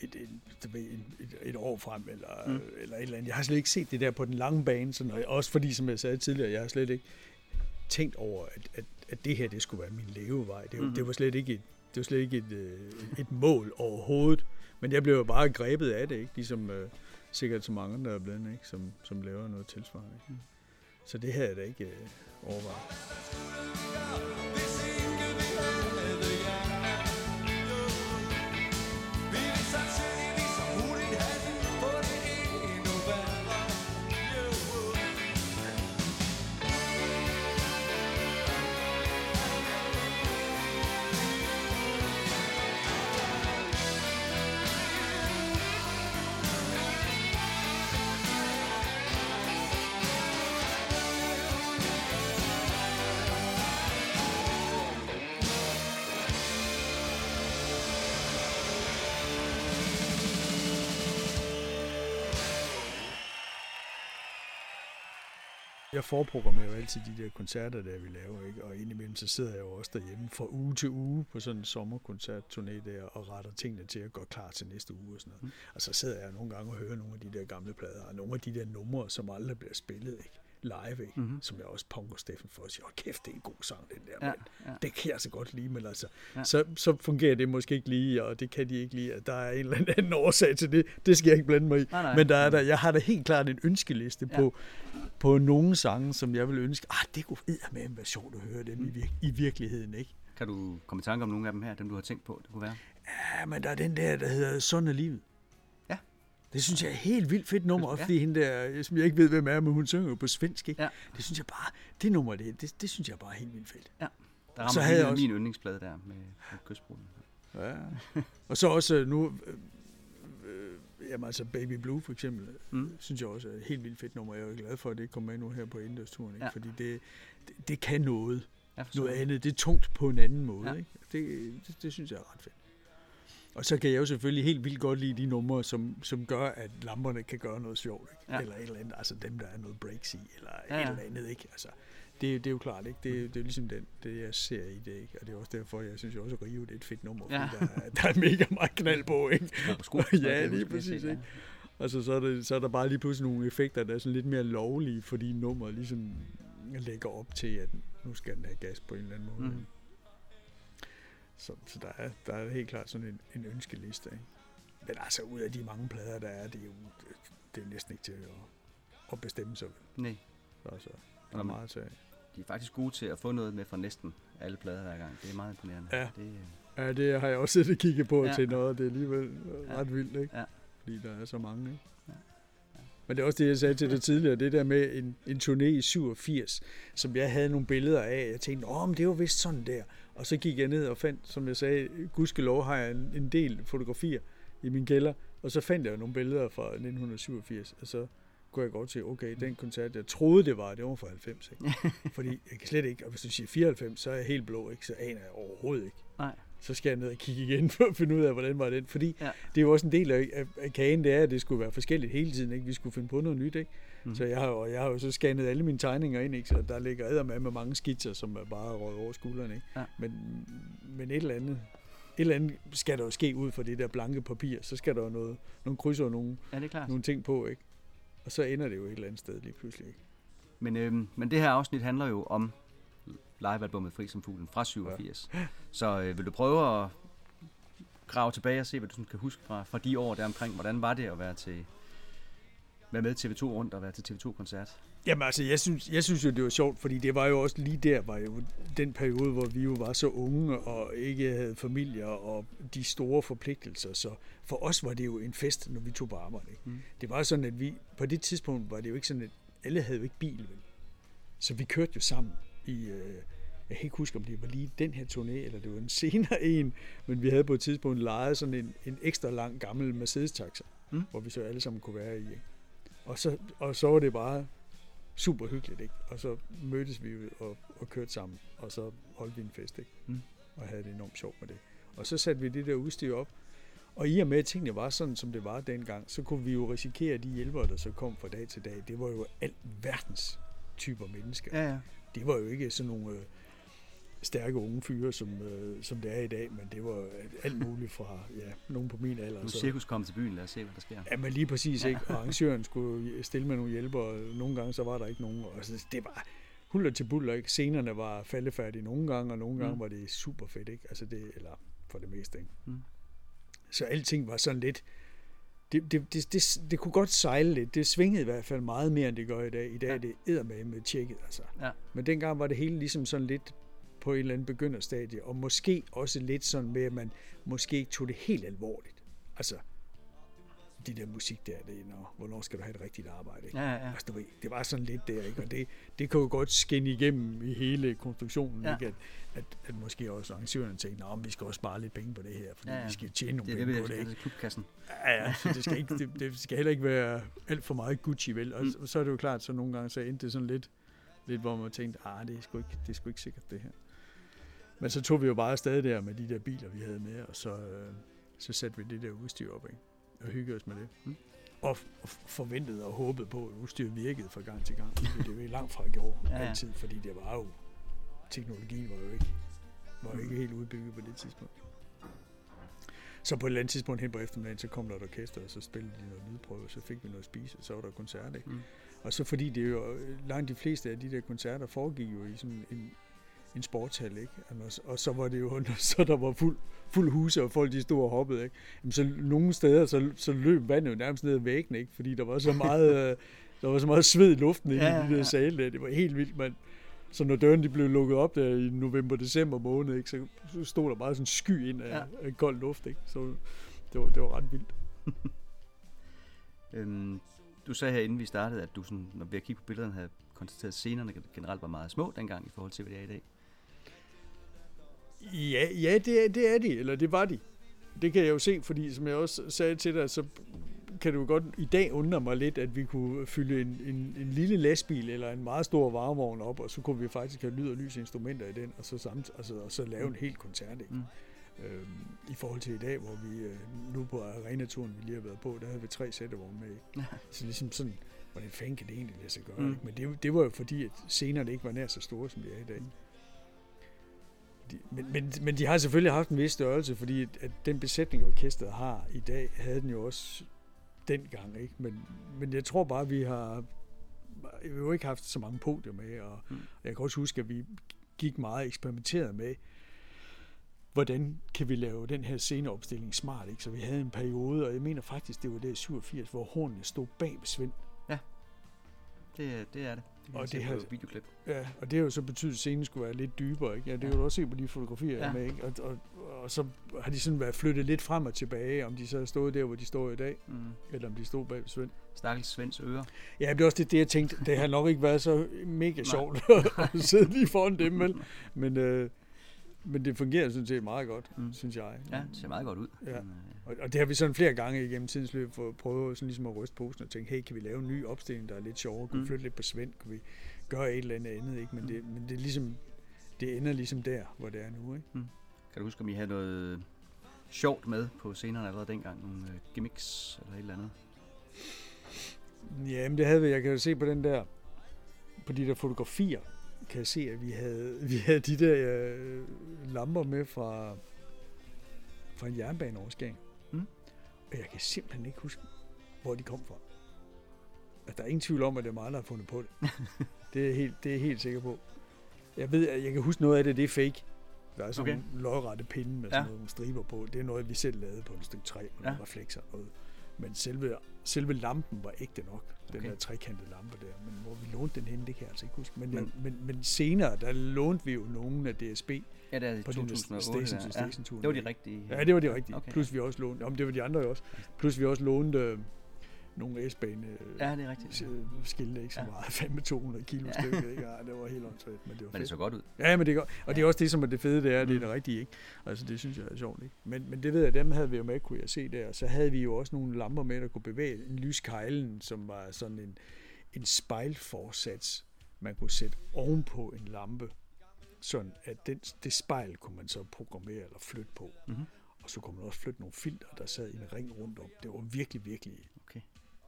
et, et, et, et, et år frem, eller, Mm. eller et eller andet. Jeg har slet ikke set det der på den lange bane, sådan, og også fordi, som jeg sagde tidligere, jeg har slet ikke tænkt over, at, at, at det her, det skulle være min levevej. Det, mm. det var slet ikke et, det var slet ikke et, øh, et, et mål overhovedet. Men jeg blev jo bare grebet af det, ikke? Ligesom øh, sikkert så mange, der er blevet, ikke? Som, som laver noget tilsvarende. Ikke? Mm. Så det her er da ikke øh, overvejet. Jeg forprogrammerer jo altid de der koncerter, der vi laver, ikke? og indimellem så sidder jeg jo også derhjemme fra uge til uge på sådan en sommerkoncertturné der, og retter tingene til at gå klar til næste uge og sådan noget. Mm. Og så sidder jeg nogle gange og hører nogle af de der gamle plader, og nogle af de der numre, som aldrig bliver spillet, ikke? Live, ikke? Mhm. som jeg også punker Steffen for at sige, hold kæft, det er en god sang, den der, Ja, ja. Det kan jeg så godt lide, men altså, Ja. så, så fungerer det måske ikke lige, og det kan de ikke lide, at der er en eller anden årsag til det. Det skal jeg ikke blande mig i. Nej, nej. Men der er der, jeg har da helt klart en ønskeliste Ja. på, på nogle sange, som jeg vil ønske, ah, det kunne med være sjovt at høre dem i, Mm. vir- i virkeligheden, ikke? Kan du komme i tanke om nogle af dem her, dem du har tænkt på, det kunne være? Ja, men der er den der, der hedder Sådan er livet. Ja. Det synes jeg er et helt vildt fedt nummer, Ja. ja. fordi hende der, som jeg ikke ved, hvem er, men hun synger jo på svensk, ikke? Ja. Det synes jeg bare, det nummer, det, det, det synes jeg bare er helt vildt fedt. Der Så rammer havde hele jeg også- min yndlingsplade der med, med kystbruden. Ja. og så også øh, nu, øh, øh, jamen altså Baby Blue for eksempel, Mm. mm. synes jeg også er et helt vildt fedt nummer. Jeg er jo glad for, at det kommer med nu her på indendørsturen, ikke? Ja. Ja. fordi det, det, det kan noget, noget andet. Det er tungt på en anden måde. Ja. Ja. Ikke? Det, det, det synes jeg er ret fedt. Og så kan jeg jo selvfølgelig helt vildt godt lide de numre, som, som gør, at lamperne kan gøre noget sjovt. Ikke? Ja. Eller et eller andet, altså dem, der er noget breaks i, eller Ja, ja, et eller andet. Ikke? Altså, det, det er jo klart, ikke? Det, det er jo ligesom den, det, jeg ser i det. Ikke? Og det er også derfor, jeg synes jo også, at Rio det er et fedt nummer, Ja. der, er- der er mega meget knald på. Ikke? Ja, på sko- Ja, lige præcis, ikke? Altså, så er, det, så er der bare lige pludselig nogle effekter, der er sådan lidt mere lovlige, fordi nummeret ligesom lægger op til, at nu skal den have gas på en eller anden måde. Mm. Så, så der, er, der er helt klart sådan en, en ønskeliste. Ikke? Men altså, ud af de mange plader, der er, det er jo det er næsten ikke til at, at bestemme sig. Nej, Så altså, der er meget til. de er faktisk gode til at få noget med fra næsten alle plader hver gang. Det er meget imponerende. Ja. Det, øh, Ja, det har jeg også siddet og kigget på Ja. ja. til noget, det er alligevel Ja. ret vildt, ikke? Ja. Fordi der er så mange, ikke? Ja. Men det er også det, jeg sagde til dig tidligere, det der med en, en turné i 87, som jeg havde nogle billeder af. Jeg tænkte, åh, men det var vist sådan der. Og så gik jeg ned og fandt, som jeg sagde, gudskelov har jeg en, en del fotografier i min kælder. Og så fandt jeg nogle billeder fra 1987, og så kunne jeg godt se, okay, den koncert, jeg troede, det var, det var fra 90, ikke? Fordi jeg kan slet ikke, og hvis du siger 94, så er jeg helt blå, ikke? Så aner jeg overhovedet ikke. nej. Så skal jeg ned og kigge igen for at finde ud af, hvordan var den. Fordi Ja. det er jo også en del af, af, af kagen, det er, at det skulle være forskelligt hele tiden. Ikke? Vi skulle finde på noget nyt. Ikke? Mm. Så jeg har, og jeg har jo så scannet alle mine tegninger ind, ikke? så der ligger æder med, med mange skitser, som er bare røget over skuldrene. Ikke? Ja. Men, men et eller andet et eller andet skal der jo ske ud fra det der blanke papir. Så skal der jo noget, nogle krydser og nogle, Ja, det er klart. nogle ting på. Ikke? Og så ender det jo et eller andet sted lige pludselig. Ikke? Men, øhm, men det her afsnit handler jo om livealbummet Fri som fuglen fra 87. Ja. Så øh, vil du prøve at grave tilbage og se, hvad du sådan kan huske fra, fra de år der omkring. Hvordan var det at være til være med TV2 rundt og være til TV2-koncert? Jamen altså, jeg synes, jeg synes jo, det var sjovt, fordi det var jo også lige der, var jo den periode, hvor vi jo var så unge og ikke havde familier og de store forpligtelser. Så for os var det jo en fest, når vi tog på arbejde. Ikke? Mm. Det var sådan, at vi, på det tidspunkt var det jo ikke sådan, at alle havde jo ikke bil, vel? Så vi kørte jo sammen i, øh, jeg kan ikke huske, om det var lige den her turné, eller det var en senere en, men vi havde på et tidspunkt lejet sådan en, en ekstra lang gammel Mercedes-taxa, Mm. hvor vi så alle sammen kunne være i. Ikke? Og, så, og så var det bare super hyggeligt, ikke? Og så mødtes vi og, og kørte sammen, og så holdt vi en fest, ikke? Mm. Og havde det enormt sjovt med det. Og så satte vi det der udstyr op, og i og med, at tingene var sådan, som det var dengang, så kunne vi jo risikere, at de hjælpere, der så kom fra dag til dag, det var jo alt verdens typer mennesker. Ja, ja. Det var jo ikke sådan nogle øh, stærke unge fyre, som, øh, som det er i dag, men det var alt muligt fra ja, nogen på min alder. Nu så- cirkus kommet til byen, lad os se, hvad der sker. Ja, men lige præcis, ikke? Og arrangøren skulle stille med nogle hjælpere, og nogle gange så var der ikke nogen. Og så, det var huller til buller, ikke? Scenerne var faldefærdige nogle gange, og nogle gange Mm. var det super fedt, ikke? Altså det, eller for det meste, ikke? Mm. Så alting var sådan lidt, det, det, det, det, det kunne godt sejle lidt. Det svingede i hvert fald meget mere, end det gør i dag. I dag Ja. er det eddermame med tjekket, altså. Ja. Men dengang var det hele ligesom sådan lidt på en eller anden begynderstadie, og måske også lidt sådan med, at man måske ikke tog det helt alvorligt. Altså, de der musik der, det når, hvornår skal du have et rigtigt arbejde? Ikke? Ja, ja. Altså, du ved, det var sådan lidt der, ikke? og det, det kan jo godt skinne igennem i hele konstruktionen, Ja. ikke? At, at, at, måske også arrangørerne tænkte, at vi skal også spare lidt penge på det her, fordi Ja, ja, vi skal tjene nogle Det er det, penge vi på det. det, Ikke? det, klubkassen. Ja, ja, så det skal, ikke, det, det skal heller ikke være alt for meget Gucci, vel? Og Mm. så er det jo klart, så nogle gange så endte det sådan lidt, lidt hvor man tænkte, ah, det er, sgu ikke, det er sgu ikke sikkert det her. Men så tog vi jo bare afsted der med de der biler, vi havde med, og så, øh, så satte vi det der udstyr op, ikke? Og hyggede os med det. Mm. Og, og forventede og håbede på, at udstyret virkede fra gang til gang. Det er jo langt fra gjort Ja, altid, fordi det var jo, teknologien var jo ikke, var jo ikke helt udbygget på det tidspunkt. Så på et eller andet tidspunkt hen på eftermiddagen, så kom der et orkester, og så spillede de noget lydprøve, så fik vi noget at spise, og så var der koncert, ikke? Mm. Og så fordi det jo, langt de fleste af de der koncerter foregik jo i sådan en, en sportshal, ikke? Og, så var det jo, så der var fuld, fuld huse, og folk de stod og hoppede, ikke? Jamen, så nogle steder, så, så løb vandet jo nærmest ned ad væggene, ikke? Fordi der var så meget, øh, der var så meget sved i luften Ja, i de der ja. sale der. Det var helt vildt, mand. Så når døren de blev lukket op der i november-december måned, ikke, så så stod der bare sådan en sky ind af, ja. af kold luft. Ikke? Så det var, det var ret vildt. Øhm, du sagde her, inden vi startede, at du sådan, når vi har kigget på billederne, havde konstateret, at scenerne generelt var meget små dengang i forhold til, hvad det er i dag. Ja, ja det, er, det er de, eller det var de. Det kan jeg jo se, fordi som jeg også sagde til dig, så kan du jo godt i dag undre mig lidt, at vi kunne fylde en, en, en lille lastbil eller en meget stor varevogn op, og så kunne vi faktisk have lyd- og lysinstrumenter i den, og så, samt, altså, og så lave en hel koncert. Ikke? Mm. Øhm, I forhold til i dag, hvor vi øh, nu på arenaturen, vi lige har været på, der havde vi tre sættevogne med. Ikke? Så ligesom sådan, hvordan fanden kan det egentlig lade sig gøre? Mm. Mm. Ikke? Men det, det var jo fordi, at scenerne ikke var nær så store, som de er i dag. De, men, men, men de har selvfølgelig haft en vis størrelse, fordi at, den besætning, orkestret har i dag, havde den jo også dengang. Ikke? Men, men jeg tror bare, vi har vi har jo ikke haft så mange podier med, og Mm. jeg kan også huske, at vi gik meget eksperimenteret med, hvordan kan vi lave den her sceneopstilling smart, ikke? Så vi havde en periode, og jeg mener faktisk, det var der i 87, hvor hornene stod bag ved Svend. Det, er- det er det. Det Og det har- videoklip. Ja, og det har jo så betydet, at scenen skulle være lidt dybere, ikke? Ja, det Ja. kan du også se på de fotografier, Ja. med, ikke? Og, og, og, så har de sådan været flyttet lidt frem og tilbage, om de så har stået der, hvor de står i dag, Mm. eller om de stod bag ved Svend. Stakkels Svends ører. Ja, det er også det, det jeg tænkte. Det har nok ikke været så mega sjovt at sidde lige foran dem, vel? Men, øh, men det fungerer sådan set meget godt, Mm. mm. synes jeg. Ja, det ser meget godt ud. Ja. Øh, Og, og det har vi sådan flere gange igennem tidens løb for at prøve sådan ligesom at ryste posen og tænke, hey, kan vi lave en ny opstilling, der er lidt sjovere? Kunne Mm. vi flytte lidt på Svend? Kunne vi gøre et eller andet andet? Ikke? Men, det, men det er ligesom, det ender ligesom der, hvor det er nu. Ikke? Kan du huske, om I havde noget sjovt med på scenerne allerede dengang? Nogle øh, gimmicks eller et eller andet? Ja, men det havde vi. Jeg kan jo se på den der, på de der fotografier, kan jeg se, at vi havde, vi havde de der øh, lamper med fra, fra en jernbaneoverskæring. Mm. Og jeg kan simpelthen ikke huske, hvor de kom fra. Altså, der er ingen tvivl om, at det er mig, der har fundet på det. det, er helt, det er jeg helt sikker på. Jeg ved, at jeg kan huske noget af det, det er fake. Der er sådan Okay. nogle lodrette pinde med Ja. sådan nogle striber på. Det er noget, vi selv lavede på en stykke træ med ja. nogle Ja. reflekser og noget. Men selve, selve lampen var ægte nok. Den Okay. der trekantede lampe der. Men hvor vi lånte den henne, det kan jeg altså ikke huske. Men, Men- men, men, senere, der lånte vi jo nogen af DSB. Ja, det er På den der 2008. station der. ja. station. Det var de rigtige. Ja, det var de rigtige. Okay. Plus vi også lånte, om det var de andre jo også. Plus vi også lånte nogle S-bane øh, Ja, det er rigtigt. øh, skilte, ikke så Ja. meget. 5 med 200 kilo Ja. stykke, ikke? Ja, det var helt åndssvagt, men det var Men det fedt. så godt ud. Ja, men det er godt. Og det er også det, som er det fede, det er, det er Mm. det rigtige, ikke? Altså, det synes jeg er sjovt, ikke? Men, men det ved jeg, dem havde vi jo med, kunne jeg se der. Så havde vi jo også nogle lamper med, der kunne bevæge en lyskejlen, som var sådan en, en spejlforsats, man kunne sætte ovenpå en lampe. Sådan, at den, det spejl kunne man så programmere eller flytte på. Mhm. Og så kunne man også flytte nogle filter, der sad i en ring rundt om. Det var virkelig, virkelig, Okay.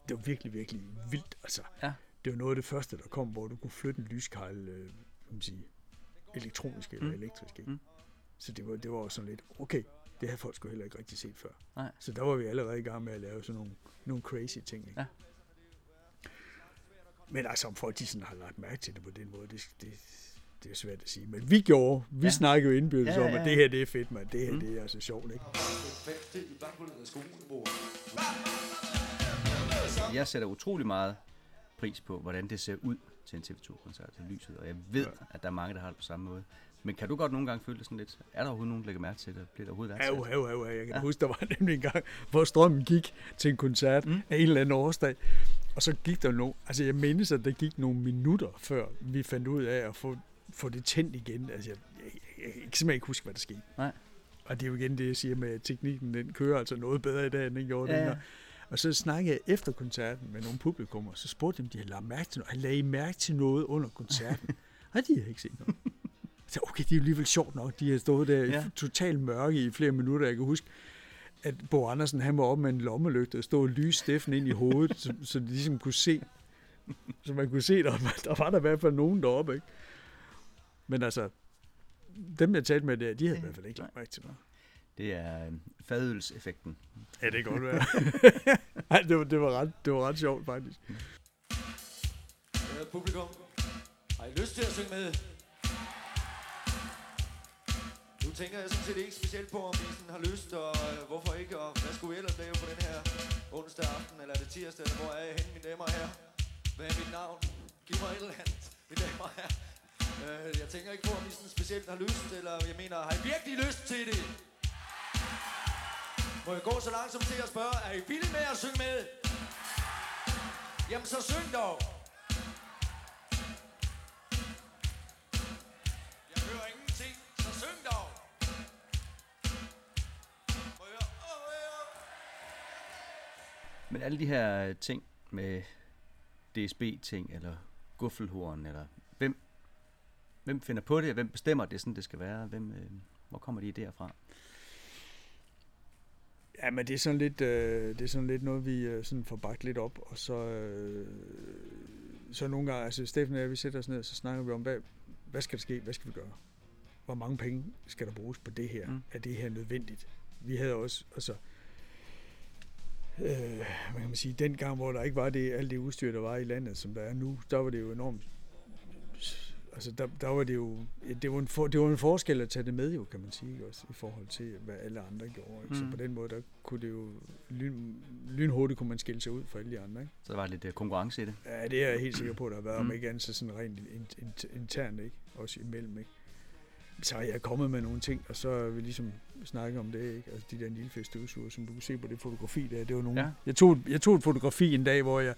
Det var virkelig, virkelig vildt. Altså, Ja. det var noget af det første, der kom, hvor du kunne flytte en lyskejl, øh, kan man sige, elektronisk eller Mm. elektrisk. Ikke? Mm. Så det var, det var også sådan lidt, okay, det havde folk sgu heller ikke rigtig set før. Nej. Så der var vi allerede i gang med at lave sådan nogle, nogle crazy ting. Ikke? Ja. Men altså, om folk de sådan har lagt mærke til det på den måde, det, det, det er svært at sige. Men vi gjorde, vi Ja. snakkede jo indbyrdes Ja, ja, ja, om, at det her, det er fedt, mand. Det her, Mm. mm. det er altså sjovt, ikke? Jeg sætter utrolig meget pris på, hvordan det ser ud til en TV2-koncert til lyset, og jeg ved, ja. Ja. at der er mange, der har det på samme måde. Men kan du godt nogle gange føle det sådan lidt? Er der overhovedet nogen, der lægger mærke til det? Bliver der overhovedet værdsat? Hav, hav, hav. Jeg kan Ja. ja. huske, der var nemlig en gang, hvor strømmen gik til en koncert Mm. af en eller anden årsdag. Og så gik der nogle, altså jeg mindes, at der gik nogle minutter, før vi fandt ud af at få, få det tændt igen. Altså jeg, jeg, jeg, jeg kan simpelthen ikke huske, hvad der skete. Nej. Og det er jo igen det, jeg siger med, at teknikken den kører altså noget bedre i dag, end den gjorde Ja, ja, ja. dengang. Og så snakkede jeg efter koncerten med nogle publikummer, så spurgte dem, de havde lagt mærke til noget. Lagde I mærke til noget under koncerten? Nej, de havde ikke set noget. Så okay, det er jo alligevel sjovt nok. De har stået der Ja. total mørke i flere minutter. Jeg kan huske, at Bo Andersen han var oppe med en lommelygte og stod og lyse Steffen ind i hovedet, så, så de ligesom kunne se. Så man kunne se, der, var- der var der i hvert fald nogen deroppe. Ikke? Men altså, dem jeg talte med der, de havde i hvert fald ikke lagt mærke til noget. Det er øh, fadølseffekten. Ja, det kan godt være. Ej, det, var, det, var ret, det var ret sjovt, faktisk. Ærede publikum, har I lyst til at synge med? Nu tænker jeg sådan set ikke specielt på, om I sådan har lyst, og øh, hvorfor ikke, og hvad skulle vi ellers lave på den her onsdag aften, eller er det tirsdag, eller hvor er jeg henne, mine damer herrer? Hvad er mit navn? Giv mig et eller andet, mine damer herrer. Øh, jeg tænker ikke på, om I sådan specielt har lyst, eller jeg mener, har I virkelig lyst til det? Må jeg gå så langsomt til at spørge, er I vilde med at synge med? Jamen så syng dog! Jeg hører ingenting, så syng dog! Må jeg... Men alle de her ting med DSB-ting, eller guffelhorn, eller hvem, hvem finder på det, og hvem bestemmer, det sådan, det skal være? Hvem, øh, hvor kommer de idéer fra? Ja, men det er sådan lidt, øh, det er sådan lidt noget, vi øh, sådan får bagt lidt op, og så, øh, så nogle gange, altså Steffen og jeg, vi sætter os ned, og så snakker vi om, hvad, hvad skal der ske, hvad skal vi gøre? Hvor mange penge skal der bruges på det her? Mm. Er det her nødvendigt? Vi havde også, altså, øh, hvad kan man sige, den gang, hvor der ikke var det, alt det udstyr, der var i landet, som der er nu, der var det jo enormt altså der, der var det jo, det var, en for, det var en forskel at tage det med jo, kan man sige, også i forhold til, hvad alle andre gjorde. Ikke? Mm. Så på den måde, der kunne det jo, lyn, lynhurtigt kunne man skille sig ud fra alle de andre. Ikke? Så der var lidt øh, konkurrence i det. Ja, det er jeg helt sikker på, der har været, mm. Om ikke andet så sådan rent in, in, internt, ikke? også imellem. Ikke? Så er jeg kommet med nogle ting, og så er vi ligesom snakket om det, ikke? Altså de der Nilfest støvsuger, som du kan se på det fotografi der, det var nogle... Ja. Jeg, tog, jeg tog et fotografi en dag, hvor jeg,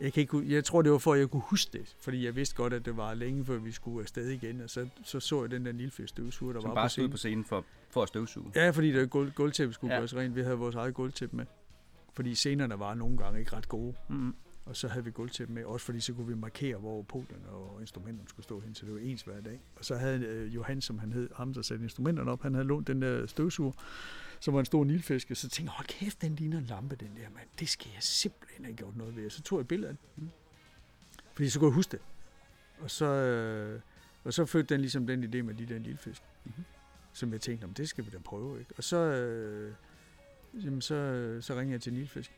jeg, kan ikke, jeg tror, det var for, at jeg kunne huske det, fordi jeg vidste godt, at det var længe, før vi skulle afsted igen, og så så, så jeg den der Nilfest støvsuger, der Som var bare på scenen. på scenen for, for at støvsuge. Ja, fordi der gulv, gulvtæppe skulle Ja. gøres rent. Vi havde vores eget gulvtæppe med. Fordi scenerne var nogle gange ikke ret gode. Mm. Og så havde vi gulvtæppe med, også fordi så kunne vi markere, hvor podien og instrumenterne skulle stå hen, så det var ens hver dag. Og så havde øh, Johan, som han hed, ham der satte instrumenterne op, han havde lånt den der støvsuger, som var en stor nilfisk, og så tænkte jeg, hold kæft, den ligner en lampe, den der, mand. Det skal jeg simpelthen have gjort noget ved. Så tog jeg et billede af den. Mm. Fordi så kunne jeg huske det. Og så, øh, og så fødte den ligesom den idé med de der lillefisk. Mm-hmm. Som jeg tænkte, om det skal vi da prøve, ikke? Og så, øh, jamen, så, så ringede jeg til Nilfisk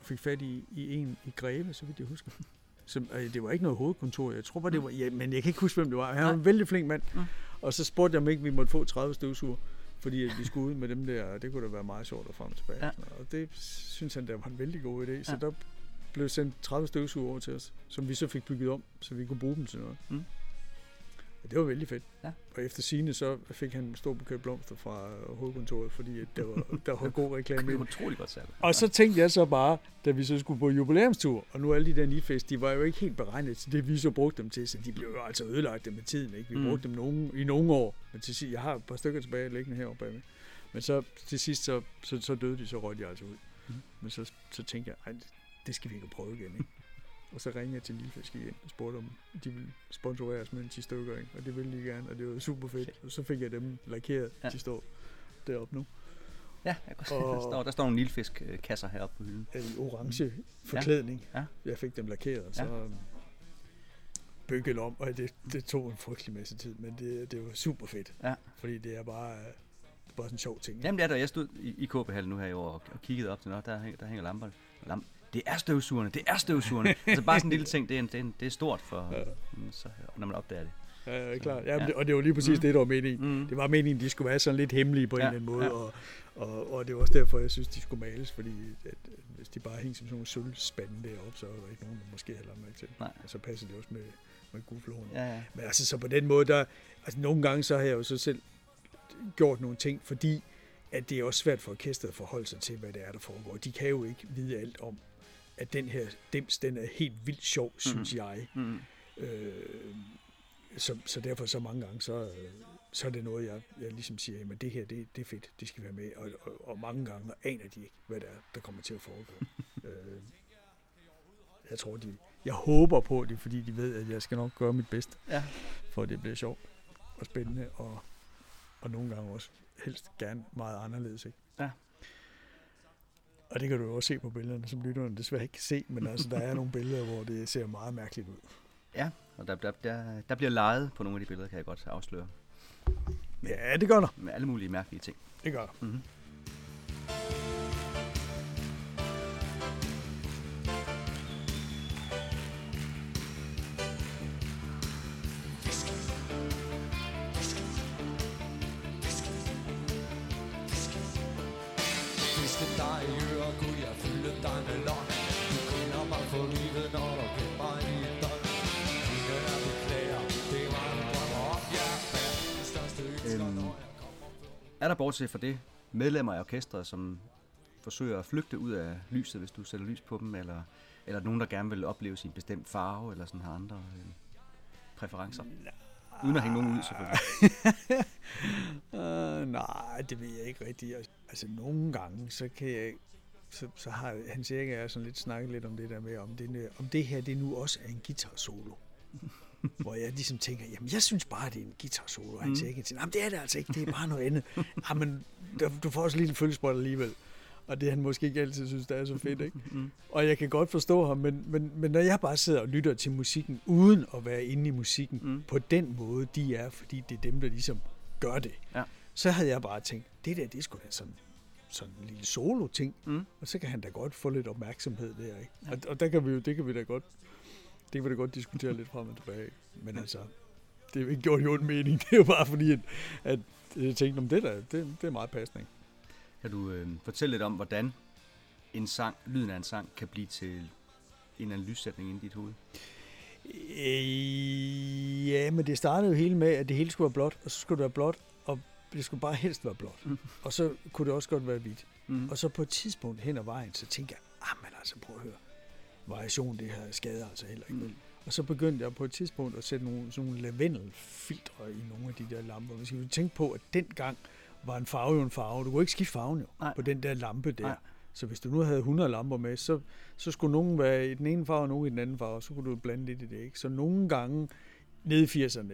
og fik fat i, i en i Greve, så vidt jeg husker. Som, øh, det var ikke noget hovedkontor, jeg tror bare, det var, ja, men jeg kan ikke huske, hvem det var. Han var en vældig flink mand. Mm. Og så spurgte jeg, om ikke vi måtte få 30 støvsuger, fordi at vi skulle ud med dem der, og det kunne da være meget sjovt at frem og tilbage. Ja. Og det synes han, der var en vældig god idé. Så Ja. der blev sendt 30 støvsuger over til os, som vi så fik bygget om, så vi kunne bruge dem til noget. Mm. Og det var vældig fedt. Ja. Og efter sine så fik han en stor buket blomster fra hovedkontoret, fordi at der var, der var god reklame i Det det. utrolig godt salg. Og så tænkte jeg så bare, da vi så skulle på jubilæumstur, og nu alle de der nifest, de var jo ikke helt beregnet til det, vi så brugte dem til, så de blev jo altså ødelagt med tiden. Ikke? Vi Mm. brugte dem nogen, i nogle år, men til sidst, jeg har et par stykker tilbage liggende heroppe bagved. Men så til sidst, så, så, så døde de, så røg de altså ud. Mm. Men så, så tænkte jeg, det skal vi ikke prøve igen. Ikke? Og så ringede jeg til Lillefisk igen og spurgte, om de ville sponsorere os med en 10 stykker, ikke? og det ville de gerne, og det var super fedt. Og så fik jeg dem lakeret, Ja. ja. de står deroppe nu. Ja, jeg kan Og- der, står, der står nogle nilfisk-kasser heroppe på hylden. i orange forklædning. Ja. Jeg fik dem lakeret, og så Ja. ja. bygget om, og det, det tog en frygtelig masse tid, men det, det var super fedt. Ja. Fordi det er bare, øh, bare sådan en sjov ting. Jamen det er der, jeg stod i, i KB-hallen nu her i år og, og kiggede op til noget, der, der hænger lamper. Lamp. Det er støvsugerne, det er støvsugerne. altså bare sådan en lille ting, det er, en, det er, en, det er stort for, Ja. mm, så, når man opdager det. Ja, ja, klart. Ja. Ja, og det var lige præcis Mm. det, der var meningen. Mm. Det var meningen, de skulle være sådan lidt hemmelige på en Ja, eller anden måde, ja. og, og, og det var også derfor, jeg synes, de skulle males, fordi at, at hvis de bare hængte som sådan nogle sølvspande deroppe, så var der ikke nogen, der måske havde lagt mærke til. Nej. Og så passer det også med, med gulflåren. Ja, ja. Men altså, så på den måde, der, altså nogle gange, så har jeg jo så selv gjort nogle ting, fordi at det er også svært for orkestret at forholde sig til, hvad det er, der foregår. De kan jo ikke vide alt om, at den her dims, den er helt vildt sjov, synes jeg. Mm. Øh, så, så derfor så mange gange, så, øh, så er det noget, jeg, jeg ligesom siger, at det her, det, det er fedt, det skal være med. Og, og, og mange gange aner de ikke, hvad det er, der kommer til at foregå. øh, jeg tror, de, jeg håber på det, fordi de ved, at jeg skal nok gøre mit bedste, Ja. for at det bliver sjovt og spændende, og, og nogle gange også helst gerne meget anderledes. Ikke? Ja. Og det kan du jo også se på billederne, som lytterne desværre ikke kan se, men altså, der er nogle billeder, hvor det ser meget mærkeligt ud. ja. Og der, der, der, der bliver leget på nogle af de billeder, kan jeg godt afsløre. Ja, det gør der. Med alle mulige mærkelige ting. Det gør der. Mm-hmm. Er der bortset fra det medlemmer af orkestret, som forsøger at flygte ud af lyset, hvis du sætter lys på dem, eller, eller nogen, der gerne vil opleve sin bestemt farve, eller sådan har andre øh, præferencer? Uden at hænge nogen ud, selvfølgelig. Uh, nej, det ved jeg ikke rigtigt. Altså, nogle gange, så kan jeg så, så har og jeg sådan lidt snakket lidt om det der med, om det, om det her det nu også er en guitar solo. Hvor jeg ligesom tænker, jamen jeg synes bare, det er en guitar solo. Mm. Erik siger, jamen det er det altså ikke, det er bare noget andet. Jamen, der- du får også lige en følgesprøjt alligevel. Og det han måske ikke altid synes, det er så fedt, ikke? Mm. Og jeg kan godt forstå ham, men, men, men når jeg bare sidder og lytter til musikken, uden at være inde i musikken, Mm. på den måde, de er, fordi det er dem, der ligesom gør det, Ja. så havde jeg bare tænkt, det der, det sgu da sådan, sådan en lille solo-ting, Mm. og så kan han da godt få lidt opmærksomhed der, ikke? Ja. Og, og der kan vi jo, det kan vi da godt, det kan vi da godt diskutere lidt frem og tilbage, men altså, det er ikke gjort i ond mening, det er jo bare fordi, at, at jeg tænkte, om det der, det, det er meget passende? Kan du øh, fortælle lidt om, hvordan en sang, lyden af en sang, kan blive til en lyssætning inde i dit hoved? Øh, ja, men det startede jo hele med, at det hele skulle være blåt, og så skulle det være blåt, og det skulle bare helst være blåt. Mm. Og så kunne det også godt være hvidt. Mm. Og så på et tidspunkt hen ad vejen, så tænkte jeg, ah, men altså prøv at høre, variation, det her skader altså heller ikke. Mm. Mm. Og så begyndte jeg på et tidspunkt at sætte nogle, sådan nogle lavendelfiltre i nogle af de der lamper. Vi skal jo tænke på, at dengang var en farve jo en farve. Du kunne ikke skifte farven jo Nej. på den der lampe der. Nej. Så hvis du nu havde 100 lamper med, så, så skulle nogen være i den ene farve, og nogen i den anden farve, og så kunne du blande lidt i det. Ikke? Så nogle gange nede i 80'erne,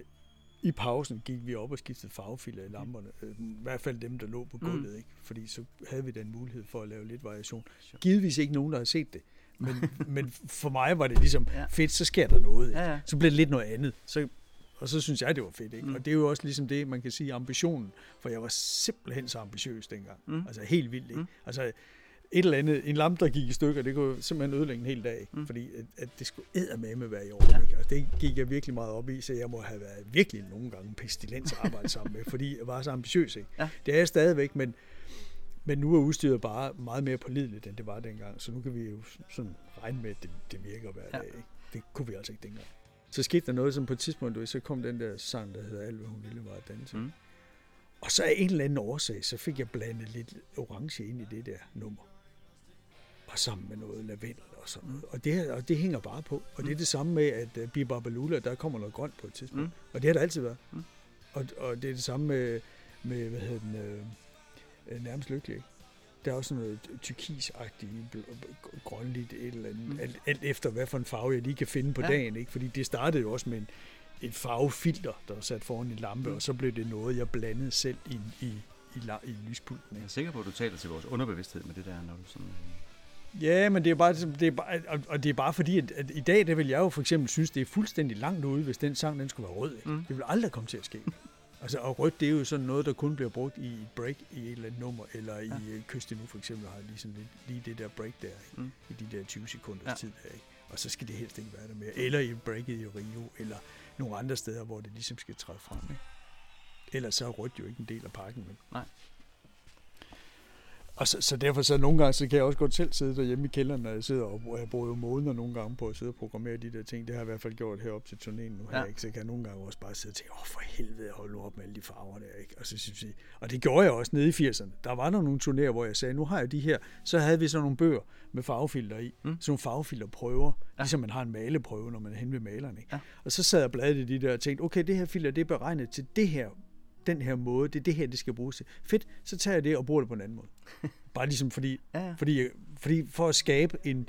i pausen gik vi op og skiftede farvefiler i lamperne. Øh, I hvert fald dem, der lå på gulvet, mm. ikke? fordi så havde vi den mulighed for at lave lidt variation. Givetvis ikke nogen, der har set det. Men, men for mig var det ligesom, Ja. fedt, så sker der noget. Ikke? Ja, ja. Så blev det lidt noget andet. Så, og så synes jeg, det var fedt. Ikke? Mm. Og det er jo også ligesom det, man kan sige, ambitionen. For jeg var simpelthen så ambitiøs dengang. Mm. Altså helt vildt. Ikke? Mm. Altså et eller andet, en lampe, der gik i stykker, det kunne simpelthen ødelægge en hel dag. Ikke? Mm. Fordi at, at det skulle med være i orden. Ikke? Og det gik jeg virkelig meget op i, så jeg må have været virkelig nogle gange pestilens at arbejde sammen med, fordi jeg var så ambitiøs. Ikke? Ja. Det er jeg stadigvæk, men, men nu er udstyret bare meget mere pålideligt, end det var dengang. Så nu kan vi jo sådan regne med, at det, det virker hver Ja. dag. Ikke? Det kunne vi altså ikke dengang. Så skete der noget, som på et tidspunkt, du så kom den der sang, der hedder Alt, hvad hun ville, var at danse. Mm. Mm. Og så af en eller anden årsag, så fik jeg blandet lidt orange ind i det der nummer. Og sammen med noget lavendel og sådan noget. Og det, her- og det hænger bare på. Og det er det samme med, at uh, Biba Balula, der kommer noget grønt på et tidspunkt. Mm. Mm. Og det har der altid været. Mm. Mm. Og, og det er det samme med, med hvad hedder den, øh, øh, nærmest lykkelig. Der er også sådan noget tyrkisagtigt, grønligt et eller andet. Mm. Alt, alt efter, hvad for en farve jeg lige kan finde på Ja. dagen. Ikke? Fordi det startede jo også med en, et farvefilter, der var sat foran en lampe, Mm. og så blev det noget, jeg blandede selv i, i, i, i lyspulten. Jeg Ikke? er sikker på, at du taler til vores underbevidsthed med det der, når du sådan... Ja, men det er bare, det er bare og- det er bare fordi, at, at i dag, der vil jeg jo for eksempel synes, det er fuldstændig langt ude, hvis den sang, den skulle være rød. Ikke? Mm. Det vil aldrig komme til at ske. Altså, og rødt, det er jo sådan noget, der kun bliver brugt i et break i et eller andet nummer, eller i Ja. ja. Kyst nu for eksempel, har lige, sådan lidt, lige det der break der, ikke? Mm. I de der 20 sekunders ja. tid der, ikke? Og så skal det helst ikke være der mere. Eller i breaket i Rio, eller nogle andre steder, hvor det ligesom skal træde frem. Ikke? Ellers så er rødt jo ikke en del af pakken. Men. Nej. Og så, så derfor så nogle gange, så kan jeg også godt selv sidde derhjemme i kælderen, når jeg sidder og jeg bruger jo måneder nogle gange på at sidde og programmere de der ting. Det har jeg i hvert fald gjort herop til turnéen nu her, Ja. ikke? Så kan jeg nogle gange også bare sidde og tænke, åh for helvede, hold nu op med alle de farver der, ikke? Og, så, synes jeg, og det gjorde jeg også nede i 80'erne. Der var der nogle turnéer, hvor jeg sagde, nu har jeg de her, så havde vi sådan nogle bøger med farvefilter i. Mm. Sådan nogle farvefilterprøver, Ja. ligesom man har en maleprøve, når man er hen ved maleren, ikke? Ja. Og så sad jeg og bladrede i de der og tænkte, okay, det her filter, det er beregnet til det her, den her måde, det er det her, det skal bruges til. Fedt, så tager jeg det og bruger det på en anden måde. Bare ligesom fordi, Ja, ja. fordi, fordi for at skabe en,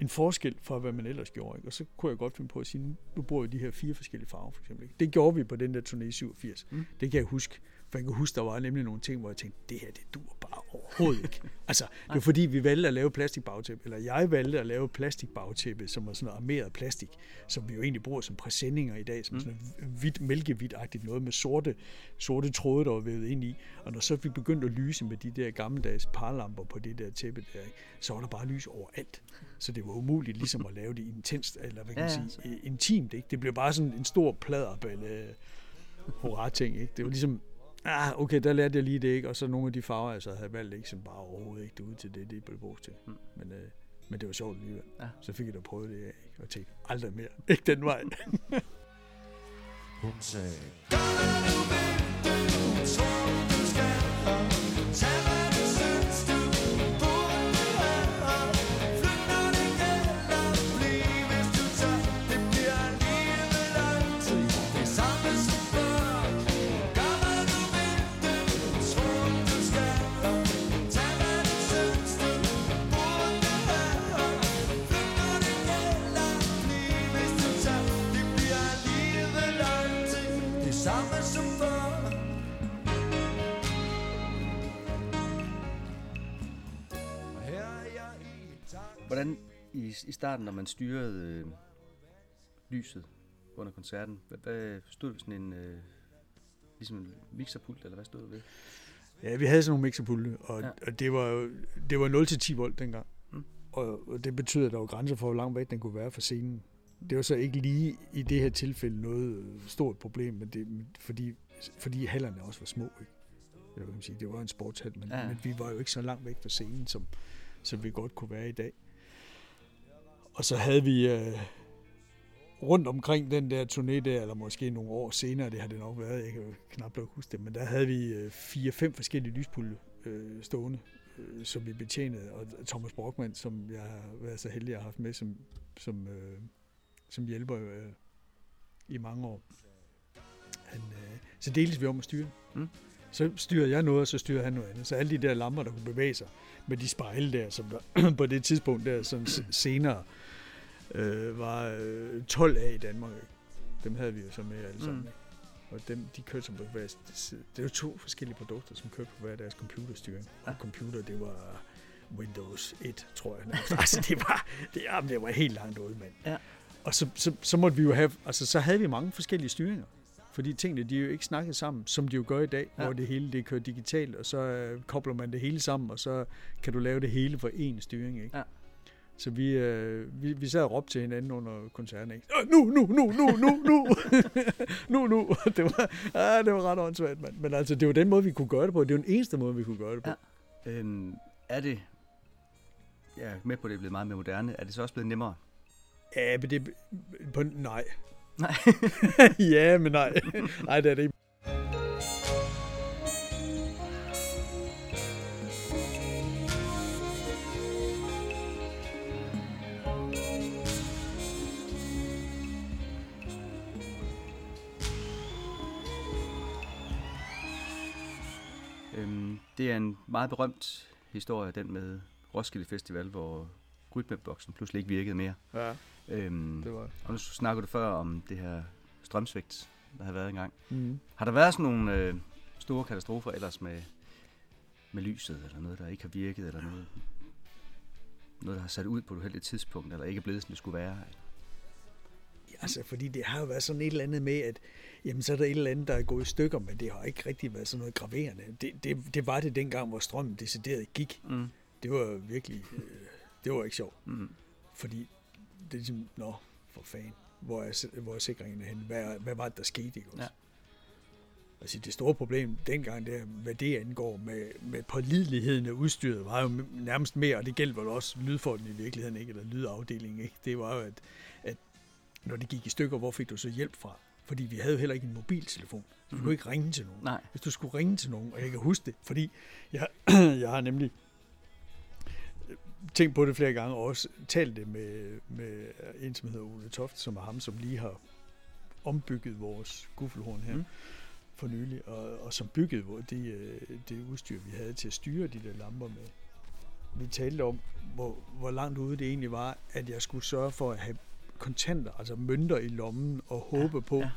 en forskel fra, hvad man ellers gjorde. Ikke? Og så kunne jeg godt finde på at sige, nu- bruger jeg de her fire forskellige farver, for eksempel. Ikke? Det gjorde vi på den der turné i 87. Mm. Mm. Det kan jeg huske. For jeg kan huske, der var nemlig nogle ting, hvor jeg tænkte, det her, det dur bare overhovedet ikke. altså, det var fordi, vi valgte at lave plastikbagtæppe, eller jeg valgte at lave plastikbagtæppe, som var sådan noget armeret plastik, som vi jo egentlig bruger som præsendinger i dag, som Mm. sådan noget hvidt, mælkehvidt-agtigt noget med sorte, sorte tråde, der var vævet ind i. Og når så vi begyndte at lyse med de der gammeldags parlamper på det der tæppe der, så var der bare lys overalt. Så det var umuligt ligesom at lave det intenst, eller hvad kan Ja, man ja, sige, øh, intimt. Ikke? Det blev bare sådan en stor pladerballe hurra ting. Ikke? Det var ligesom, ah, okay, der lærte jeg lige det, ikke? og så nogle af de farver, jeg så havde valgt, ikke, som bare overhovedet ikke ud til det, det blev brugt til. Mm. Men, øh, men det var sjovt alligevel. Ja. Så fik jeg da prøvet det af, ikke? og tænkte, aldrig mere. Ikke den vej. Hun sagde, Det Hvordan i, i starten, når man styrede øh, lyset under koncerten, hvad, hvad stod du sådan en, øh, ligesom en mixerpult, eller hvad stod du ved? Ja, vi havde sådan nogle mixerpulte, og, Ja. og det var jo det var 0-10 volt dengang. Mm. Og, og det betyder, at der var grænser for, hvor langt væk den kunne være fra scenen. Det var så ikke lige i det her tilfælde noget øh, stort problem, men det, fordi, fordi hallerne også var små. Ikke? Eller hvad kan man sige, det var en sportshal, men, ja. men vi var jo ikke så langt væk fra scenen, som, som vi godt kunne være i dag. Og så havde vi øh, rundt omkring den der turné der, eller måske nogle år senere, det har det nok været, jeg kan knap nok huske det, men der havde vi øh, fire-fem forskellige lyspulte øh, stående, øh, som vi betjenede, og Thomas Brockmann, som jeg har været så heldig at have haft med som, som, øh, som hjælper øh, i mange år. Han, øh, så deles vi om at styre. Mm. Så styrede jeg noget, og så styrede han noget andet. Så alle de der lamper, der kunne bevæge sig med de spejle der, som der på det tidspunkt der, sådan s- senere øh, var øh, 12 af i Danmark. Ikke? Dem havde vi jo så med alle sammen. Mm. Ikke? Og dem, de kørte som på hver side. Det jo to forskellige produkter, som kørte på hver deres computerstyring. Ja. Og computer, det var Windows 1, tror jeg. altså, det var, det, jamen, det var helt langt ude, mand. Ja. Og så, så, så måtte vi jo have, altså så havde vi mange forskellige styringer. Fordi tingene, de er jo ikke snakket sammen, som de jo gør i dag. Ja. hvor det hele det kører digitalt, og så øh, kobler man det hele sammen, og så kan du lave det hele for én styring, ikke? Ja. Så vi, øh, vi, vi sad og råbte til hinanden under koncerten, ikke? "Åh, Nu, nu, nu, nu, nu, nu, nu, nu. Det var, ah, det var ret åndssvagt, mand. Men altså, det var den måde, vi kunne gøre det på. Det var den eneste måde, vi kunne gøre det på. Ja. Øhm, er det, jeg er med på, det er blevet meget mere moderne, er det så også blevet nemmere? Ja, men det... På, nej. Nej. ja, men nej. Nej, det er det ikke. Det er en meget berømt historie, den med Roskilde Festival, hvor rytmeboksen pludselig ikke virkede mere. Ja, Øhm, det var... og nu snakker du før om det her strømsvigt, der har været engang. Mm. Har der været sådan nogle øh, store katastrofer ellers med, med lyset, eller noget, der ikke har virket, eller noget, noget, der har sat ud på et uheldigt tidspunkt, eller ikke er blevet, som det skulle være? Altså, fordi det har jo været sådan et eller andet med, at jamen, så er der et eller andet, der er gået i stykker, men det har ikke rigtig været sådan noget graverende. Det, det, det var det dengang, hvor strømmen decideret gik. Mm. Det var virkelig... Øh, det var ikke sjovt. Mm. Fordi det er ligesom, nå, for fanden, hvor er, hvor er sikringen henne? Hvad, hvad var det, der skete? Ikke også? Ja. Altså, det store problem dengang, der, hvad det angår med, med pålideligheden af udstyret, var jo nærmest mere, og det gælder vel også lydfolden i virkeligheden, ikke? eller lydafdelingen. Ikke? Det var jo, at, at når det gik i stykker, hvor fik du så hjælp fra? Fordi vi havde jo heller ikke en mobiltelefon. Du Mhm. kunne ikke ringe til nogen. Nej. Hvis du skulle ringe til nogen, og jeg kan huske det, fordi jeg, jeg har nemlig tænkt på det flere gange, og også talt det med, med en, som hedder Ole Toft, som er ham, som lige har ombygget vores guffelhorn her Mm. mm. for nylig, og, og som byggede hvor det, øh, det udstyr, vi havde til at styre de der lamper med. Vi talte om, hvor, hvor langt ude det egentlig var, at jeg skulle sørge for at have kontanter, altså mønter i lommen, og håbe på, ja.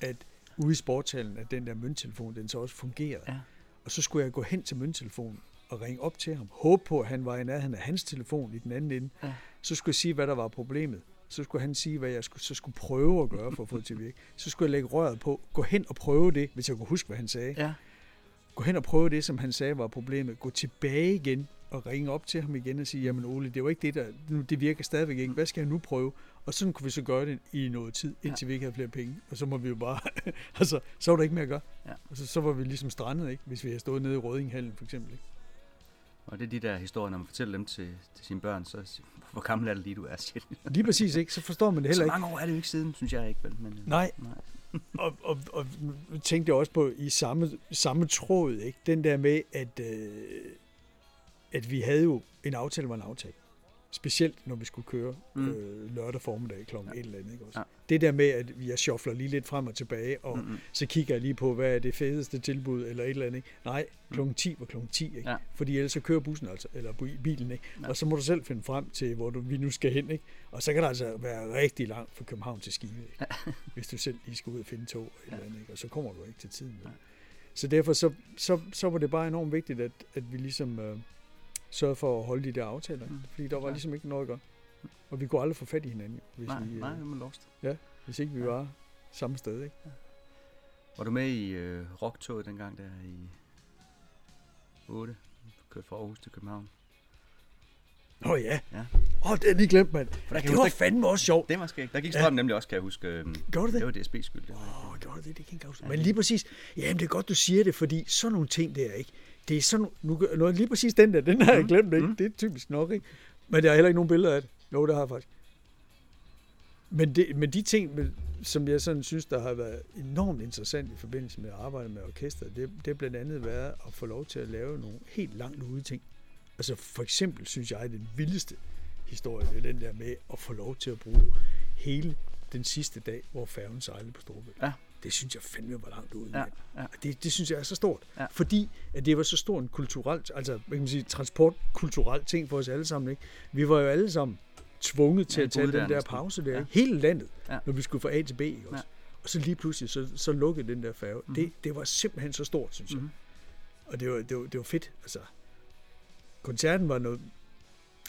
at ude i sportshallen, at den der mønttelefon, den så også fungerede. Ja. Og så skulle jeg gå hen til mønttelefonen og ringe op til ham. Håbe på, at han var i nærheden af hans telefon i den anden ende. Ja. Så skulle jeg sige, hvad der var problemet. Så skulle han sige, hvad jeg skulle, så skulle prøve at gøre for at få det til at virke. Så skulle jeg lægge røret på, gå hen og prøve det, hvis jeg kunne huske, hvad han sagde. Ja. Gå hen og prøve det, som han sagde var problemet. Gå tilbage igen og ringe op til ham igen og sige, jamen Ole, det var ikke det, der, nu, det virker stadigvæk ikke. Hvad skal jeg nu prøve? Og sådan kunne vi så gøre det i noget tid, indtil ja. vi ikke havde flere penge. Og så må vi jo bare, altså, så var der ikke mere at gøre. Ja. Og så, så var vi ligesom strandet, ikke? Hvis vi havde stået nede i Rødinghallen for eksempel, ikke? Og det er de der historier, når man fortæller dem til, til sine børn, så hvor gammel er det lige, du er? Siger. Lige præcis, ikke? Så forstår man det heller Så ikke. mange år er det jo ikke siden, synes jeg ikke. Vel? Men, øh, Nej. nej. og, og, og tænkte jeg også på i samme, samme tråd, ikke? Den der med, at, øh, at vi havde jo en aftale var en aftale. Specielt når vi skulle køre Mm. mm. øh, lørdag formiddag kl. Ja. et eller andet. Ikke også? Ja. Det der med, at jeg shuffler lige lidt frem og tilbage, og Mm-mm. så kigger jeg lige på, hvad er det fedeste tilbud, eller et eller andet. Ikke? Nej, klokken 10 var klokken 10, ikke? Mm. Ja. fordi ellers så kører bussen altså, eller bilen, ikke? Ja. og så må du selv finde frem til, hvor du, vi nu skal hen. Ikke? Og så kan det altså være rigtig langt fra København til Skive, ikke? hvis du selv lige skal ud og finde tog, eller andet, ikke? og så kommer du ikke til tiden. Vel? Så derfor så, så, så var det bare enormt vigtigt, at, at vi ligesom øh, sørgede for at holde de der aftaler, mm. fordi der var Ja. ligesom ikke noget at gøre. Og vi kunne aldrig få fat i hinanden, hvis, Nej, vi, øh, nej, er man lost. hvis ikke vi Ja. var samme sted. Ikke? Var du med i øh, rocktoget dengang der i 8? Kørte fra Aarhus til København. Oh, ja. Ja. Åh, oh, det er lige glemt, mand. der kan Det var huske- fandme også sjovt. Det var skægt. Der gik Ja. strømmen nemlig også, kan jeg huske. øhm, Gjorde det Det var DSB's skyld. Det var Åh, oh, gjorde det? Det kan jeg ikke huske. Ja, Men lige præcis, jamen det er godt, du siger det, fordi sådan nogle ting der, ikke? Det er sådan, nu, nu, lige præcis den der, den har jeg Mm, glemt, ikke? mm. Det er typisk nok, ikke? Men der er heller ikke nogen billeder af det. Jo, det har jeg faktisk. Men, det, men de ting, som jeg sådan synes, der har været enormt interessant i forbindelse med at arbejde med orkester, det, det har blandt andet været at få lov til at lave nogle helt langt ude ting. Altså for eksempel synes jeg, at den vildeste historie, det er den der med at få lov til at bruge hele den sidste dag, hvor færgen sejlede på Storebælt. Ja. Det synes jeg fandme var langt ude. Ja, ja. Det, det synes jeg er så stort. Ja. Fordi at det var så stor en kulturelt, altså hvad kan man sige, transportkulturel ting for os alle sammen. Ikke? Vi var jo alle sammen tvunget til Ja, at tage den der der pause der. Ja. Ja. Hele landet, Ja. når vi skulle fra A til B. Ikke også? Ja. Og så lige pludselig, så, så lukkede den der færge. Mm. Det, det var simpelthen så stort, synes jeg. Mm. Og det var, det, var, det var fedt. Altså, koncerten var noget,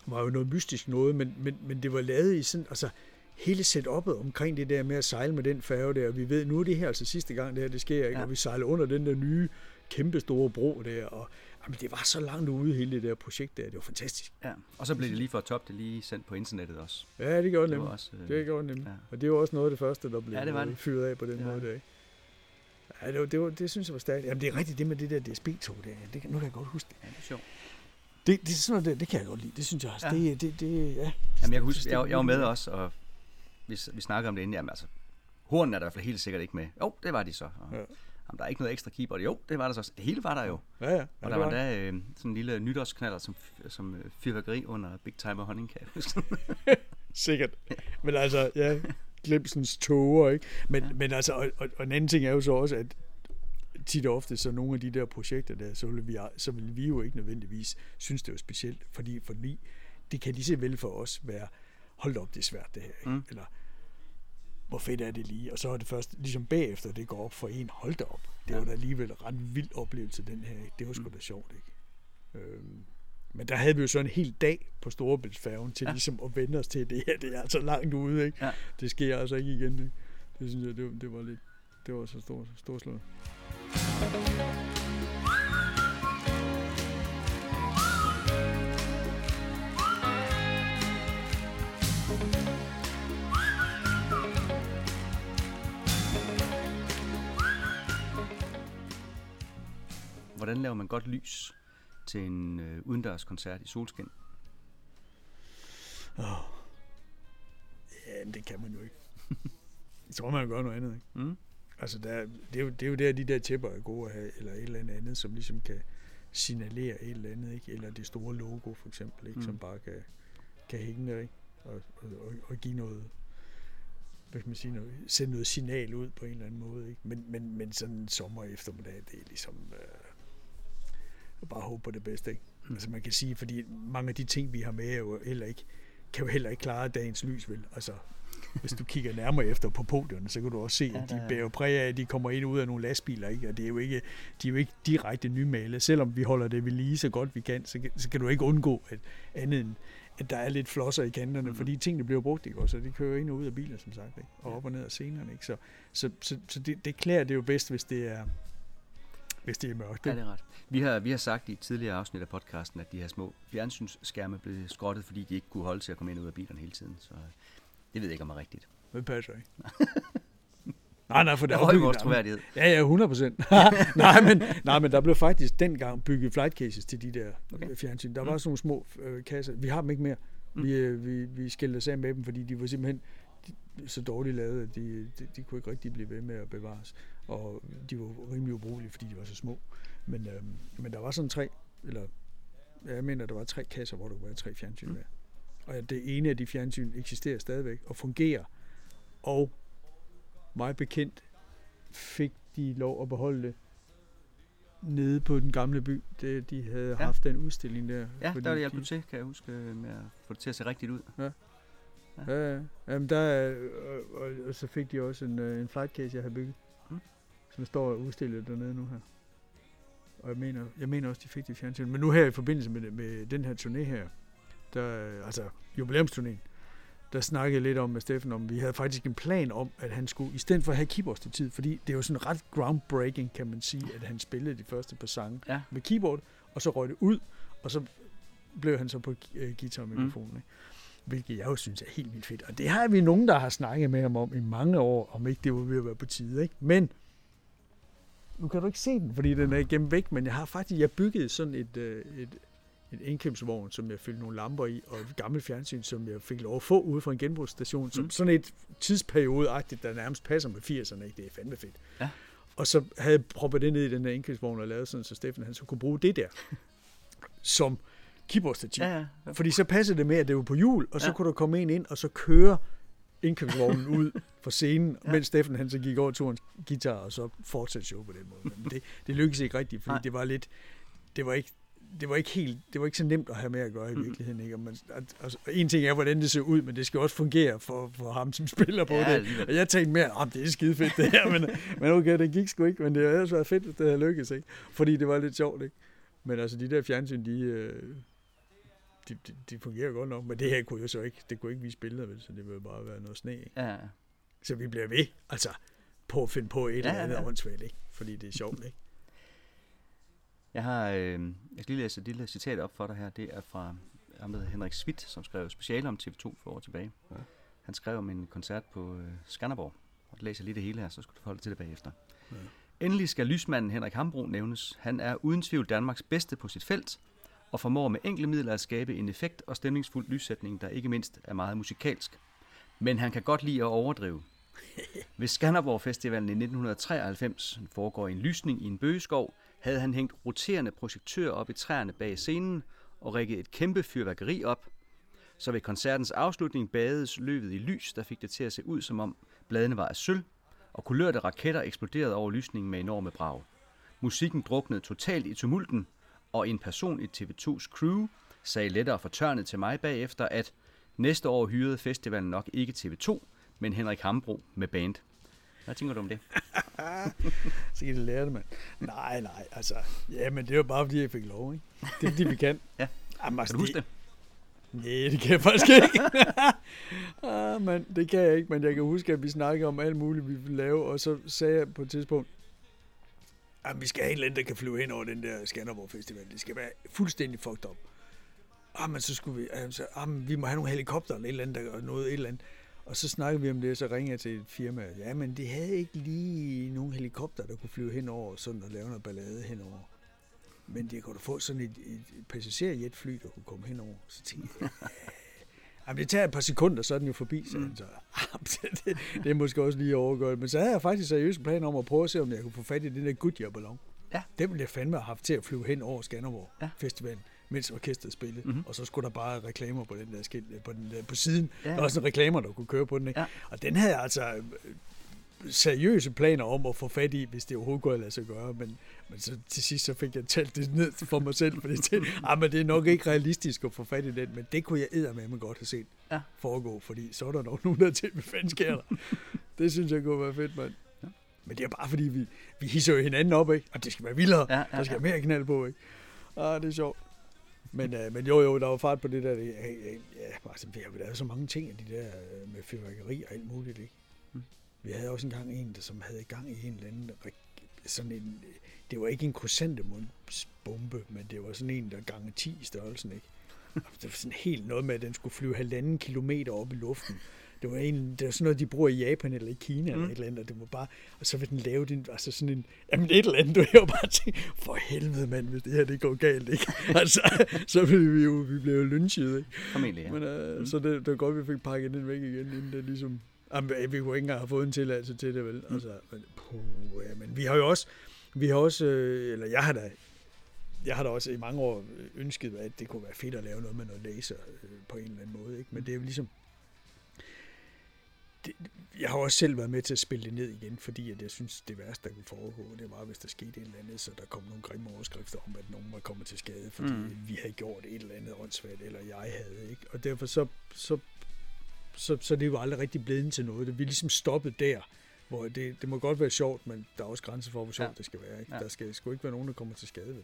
var jo noget mystisk noget, men, men, men det var lavet i sådan, altså hele setup'et omkring det der med at sejle med den færge der, og vi ved, nu er det her altså sidste gang, det her det sker, ikke? Ja. Ja. og vi sejler under den der nye, kæmpe store bro der, og jamen, det var så langt ude, hele det der projekt der, det var fantastisk. Ja. Og så blev det lige for top, det lige sendt på internettet også. Ja, det gjorde det Det nemlig. også, øh, Det gjorde det nemlig. ja. Ja. Og det var også noget af det første, der blev Ja, det var det. fyret af på den Det var måde det. der, ikke? Ja, det, var, det, var, det synes jeg var stærkt. Jamen, det er rigtigt, det med det der DSB-tog der. Det, nu kan jeg godt huske det. Ja, det er sjovt. Det, det, sådan noget, der, det kan jeg godt lide. Det synes jeg også. Ja. Ja. Det, det, det, ja. Jamen, jeg kan huske, det jeg, jeg var med også, og vi, vi snakkede om det inden. Jamen, altså, hornen er der i hvert fald helt sikkert ikke med. Jo, det var de så. Og, Ja. jamen, der er ikke noget ekstra keyboard. Jo, det var der så. Det hele var der jo. Ja, ja. Og ja der det var var det. da øh, sådan en lille nytårsknaller som, som øh, fyrværkeri under Big Time og Honning, kan jeg huske. Sikkert. Men altså, ja, Glemsens toger, ikke? Men, ja. men altså, og, og, og en anden ting er jo så også, at tit og ofte, så nogle af de der projekter der, så vil vi, så vil vi jo ikke nødvendigvis synes, det er specielt, fordi, fordi det kan lige så vel for os være, hold op, det er svært det her, ikke? Mm. Mm. Eller, hvor fedt er det lige? Og så er det først, ligesom bagefter, det går op for en, hold da op. Det var da alligevel en ret vild oplevelse, den her. ikke? Det var sgu da sjovt, ikke? Øhm, men der havde vi jo så en hel dag på Storebæltsfærgen til Ja. ja. ligesom at vende os til, at det her det er altså langt ude. Ikke? Ja. Det sker altså ikke igen. Ikke? Det synes jeg, det, det var lidt det var så stort, storslået. Hvordan laver man godt lys til en øh, udendørs koncert i solskin? Ja, men det kan man jo ikke. Jeg tror, man gøre noget andet. Ikke? Mm? Altså, der, det, er jo, det er jo der, de der tæpper er gode at have, eller et eller andet andet, som ligesom kan signalere et eller andet, ikke? eller det store logo for eksempel, ikke? Mm. som bare kan, kan hænge der, ikke? Og, og, og, og give noget, hvad kan man sige, noget, sende noget signal ud på en eller anden måde. Ikke? Men, men, men sådan en sommer eftermiddag, det er ligesom øh, bare håbe på det bedste. Ikke? Mm. Altså man kan sige, fordi mange af de ting, vi har med, er jo heller ikke, kan jo heller ikke klare dagens lys, vel? Altså, hvis du kigger nærmere efter på podierne, så kan du også se, Ja, at de er- bærer præg af, at de kommer ind og ud af nogle lastbiler, ikke? Og det er jo ikke, de er jo ikke direkte nymalet. Selvom vi holder det ved lige så godt vi kan, så, kan- så kan du ikke undgå at, andet end, at der er lidt flosser i kanterne, Mhm. fordi tingene bliver brugt, ikke? Og de kører ind og ud af biler, som sagt, ikke? Og op og ned af scenerne, ikke? Så, så, så, så det, det klæder det jo bedst, hvis det er, hvis det er mørkt. Ja, det er ret. Vi har, vi har sagt i et tidligere afsnit af podcasten, at de her små fjernsynsskærme blev skrottet, fordi de ikke kunne holde til at komme ind og ud af bilerne hele tiden. Så øh, det ved jeg ikke, om er rigtigt. Det passer ikke. nej, nej, for der er vores troværdighed. Ja, ja, 100 procent. nej, men, nej, men der blev faktisk dengang bygget flight cases til de der Okay. okay. fjernsyn. Der Mm. var sådan nogle små øh, kasser. Vi har dem ikke mere. Mm. Mm. Vi, øh, vi, vi skældte os af med dem, fordi de var simpelthen så dårligt lavet, at de, de, de kunne ikke rigtig blive ved med at bevares. Og de var rimelig ubrugelige, fordi de var så små. Men, øh, men der var sådan tre, eller ja, jeg mener, der var tre kasser, hvor der være tre fjernsyn Mm. med. Og det ene af de fjernsyn eksisterer stadigvæk og fungerer. Og mig bekendt fik de lov at beholde det nede på den gamle by. Det, de havde Ja. ja. haft den udstilling der. Ja, der var det hjælp de, til, kan jeg huske, øh, med at få det til at se rigtigt ud. Ja, ja. Jamen, der, er- og, og, og, så fik de også en, øh, en flight case, jeg havde bygget. Som står udstillet dernede nu her. Og jeg mener, jeg mener også, de fik det i fjernsyn. Men nu her i forbindelse med, med den her turné her, der, altså jubilæumsturnéen, der snakkede jeg lidt om med Steffen, om vi havde faktisk en plan om, at han skulle, i stedet for at have keyboards til tid, fordi det er jo sådan ret groundbreaking, kan man sige, at han spillede de første par sange Ja. med keyboard, og så røg det ud, og så blev han så på øh, guitar og mikrofon. Mm. Hvilket jeg jo synes er helt vildt fedt. Og det har vi nogen, der har snakket med ham om i mange år, om ikke det var ved at være på tide. Ikke? Men nu kan du ikke se den, fordi den er gemt væk, men jeg har faktisk jeg byggede sådan et, øh, et, et indkøbsvogn, som jeg fyldte nogle lamper i, og et gammelt fjernsyn, som jeg fik lov at få ude fra en genbrugsstation, som Mm. sådan et tidsperiode-agtigt, der nærmest passer med 80'erne. Ikke? Det er fandme fedt. Ja. Og så havde jeg proppet det ned i den der indkøbsvogn og lavet sådan, så Steffen han så kunne bruge det der som keyboardstativ. Ja, ja. Fordi så passede det med, at det var på hjul, og så ja. kunne der komme en ind, og så køre indkøbsvognen ud fra scenen, ja. mens Steffen han så gik over til hans guitar, og så fortsatte show på den måde. Men det, det lykkedes ikke rigtigt, fordi Nej. det var lidt, det var ikke, det var ikke helt, det var ikke så nemt at have med at gøre i virkeligheden. Ikke? Og man, at- altså, en ting er, hvordan det ser ud, men det skal også fungere for, for ham, som spiller på Ja, det. Og jeg tænkte mere, at det er skide fedt det her, men, men okay, det gik sgu ikke, men det havde også været fedt, hvis det havde lykkes, ikke? Fordi det var lidt sjovt, ikke? Men altså, de der fjernsyn, de, øh, de, de, de fungerer godt nok, men det her kunne jo så ikke, det kunne ikke vise billeder, vel, så det ville bare være noget sne, ikke? Ja. Så vi bliver ved, altså, på at finde på et eller Ja, andet ja. åndssvagt, ikke? Fordi det er sjovt, ikke? Jeg har, øh, jeg skal lige læse et lille citat op for dig her. Det er fra ham, der hedder Henrik Schmidt, som skrev speciale om TV2 for år tilbage. Ja. Han skrev om en koncert på øh, Skanderborg. Og læser lige det hele her, så skal du forholde dig til det bagefter. Ja. Endelig skal lysmanden Henrik Hambro nævnes. Han er uden tvivl Danmarks bedste på sit felt, og formår med enkle midler at skabe en effekt og stemningsfuld lyssætning, der ikke mindst er meget musikalsk. Men han kan godt lide at overdrive. Ved Skanderborg Festivalen i 1993 foregår en lysning i en bøgeskov, havde han hængt roterende projektører op i træerne bag scenen og rækket et kæmpe fyrværkeri op. Så ved koncertens afslutning badedes løvet i lys, der fik det til at se ud som om bladene var af sølv, og kulørte raketter eksploderede over lysningen med enorme brag. Musikken druknede totalt i tumulten, og en person i TV2's crew sagde lettere fortørnet til mig bagefter, at næste år hyrede festivalen nok ikke TV2, men Henrik Hambro med band. Hvad tænker du om det? Så kan det lære det, mand. Nej, nej, altså, ja, men det er jo bare, fordi jeg fik lov, ikke? Det er, fordi vi kan. Ja. Jamen, altså, Kan du huske det? Nej, det kan jeg faktisk ikke. ah, men det kan jeg ikke, men jeg kan huske, at vi snakkede om alt muligt, vi ville lave, og så sagde jeg på et tidspunkt, Jamen, vi skal have en eller anden, der kan flyve hen over den der Skanderborg Festival. Det skal være fuldstændig fucked up. Ah, Jamen, så skulle vi, altså, ah, vi må have nogle helikopter eller et eller andet, der gør noget et eller andet. Og så snakkede vi om det, og så ringede jeg til et firma. Ja, men de havde ikke lige nogen helikopter, der kunne flyve hen over sådan og lave noget ballade henover. Men de kunne da få sådan et, et passagerjetfly, der kunne komme henover. Så tænkte jeg. Jamen, det tager et par sekunder, så er den jo forbi, sagde han så. "Ah, det, det, er måske også lige overgået. Men så havde jeg faktisk seriøst en plan om at prøve at se, om jeg kunne få fat i den der Goodyear-ballon. Ja. Den ville jeg fandme have haft til at flyve hen over Skanderborg Ja. Festivalen, mens orkestret spillede. Mhm. Mm-hmm. Og så skulle der bare reklamer på den der skilt, på, den der, på siden. Ja. Ja. Der var en reklamer, der kunne køre på den. Ikke? Ja. Og den havde jeg altså seriøse planer om at få fat i, hvis det overhovedet kunne lade sig gøre. Men, men så til sidst så fik jeg talt det ned for mig selv, fordi det, ah, men det er nok ikke realistisk at få fat i den, men det kunne jeg eddermame godt have set Ja. foregå, fordi så er der nok nogen, der er til, hvad fanden sker der? det synes jeg kunne være fedt, mand. Ja. Men det er bare fordi, vi, vi hisser jo hinanden op, ikke? Og det skal være vildere. Ja, ja, der skal ja. mere knald på, ikke? Ah, det er sjovt. Men, øh, men jo, jo, der var fart på det der. Ja, ja, ja, altså, vi har jo lavet så mange ting af de der øh, med fyrværkeri og alt muligt, ikke? Mm. Vi havde også engang en, der som havde gang i en eller anden sådan en, det var ikke en krysantemumsbombe, men det var sådan en, der gange 10 i størrelsen, ikke? Det var sådan helt noget med, at den skulle flyve halvanden kilometer op i luften. Det var, en, det var sådan noget, de bruger i Japan eller i Kina mm. eller et eller andet, og det var bare, og så vil den lave din, altså sådan en, jamen et eller andet, du har jo bare tænkt, for helvede mand, hvis det her det går galt, ikke? Altså, så blev vi jo, vi blev jo lynchet, ikke? Formentlig, ja. Men, øh, mm. Så det, det var godt, vi fik pakket den væk igen, inden det ligesom... Jamen, vi kunne ikke engang have fået en tilladelse til det, vel? Altså, men, puh, ja, men vi har jo også... Vi har også... Øh, eller jeg har da... Jeg har da også i mange år ønsket, at det kunne være fedt at lave noget med noget laser øh, på en eller anden måde, ikke? Men det er jo ligesom... Det, jeg har også selv været med til at spille det ned igen, fordi at jeg synes, det værste, der kunne foregå, det var, hvis der skete et eller andet, så der kom nogle grimme overskrifter om, at nogen var kommet til skade, fordi mm. vi havde gjort et eller andet åndssvagt, eller jeg havde, ikke? Og derfor så, så, så, så er det jo aldrig rigtig blevet til noget. Det vi er ligesom stoppet der, hvor det, det må godt være sjovt, men der er også grænser for, hvor sjovt Ja. det skal være. Ikke? Ja. Der skal sgu ikke være nogen, der kommer til skade ved.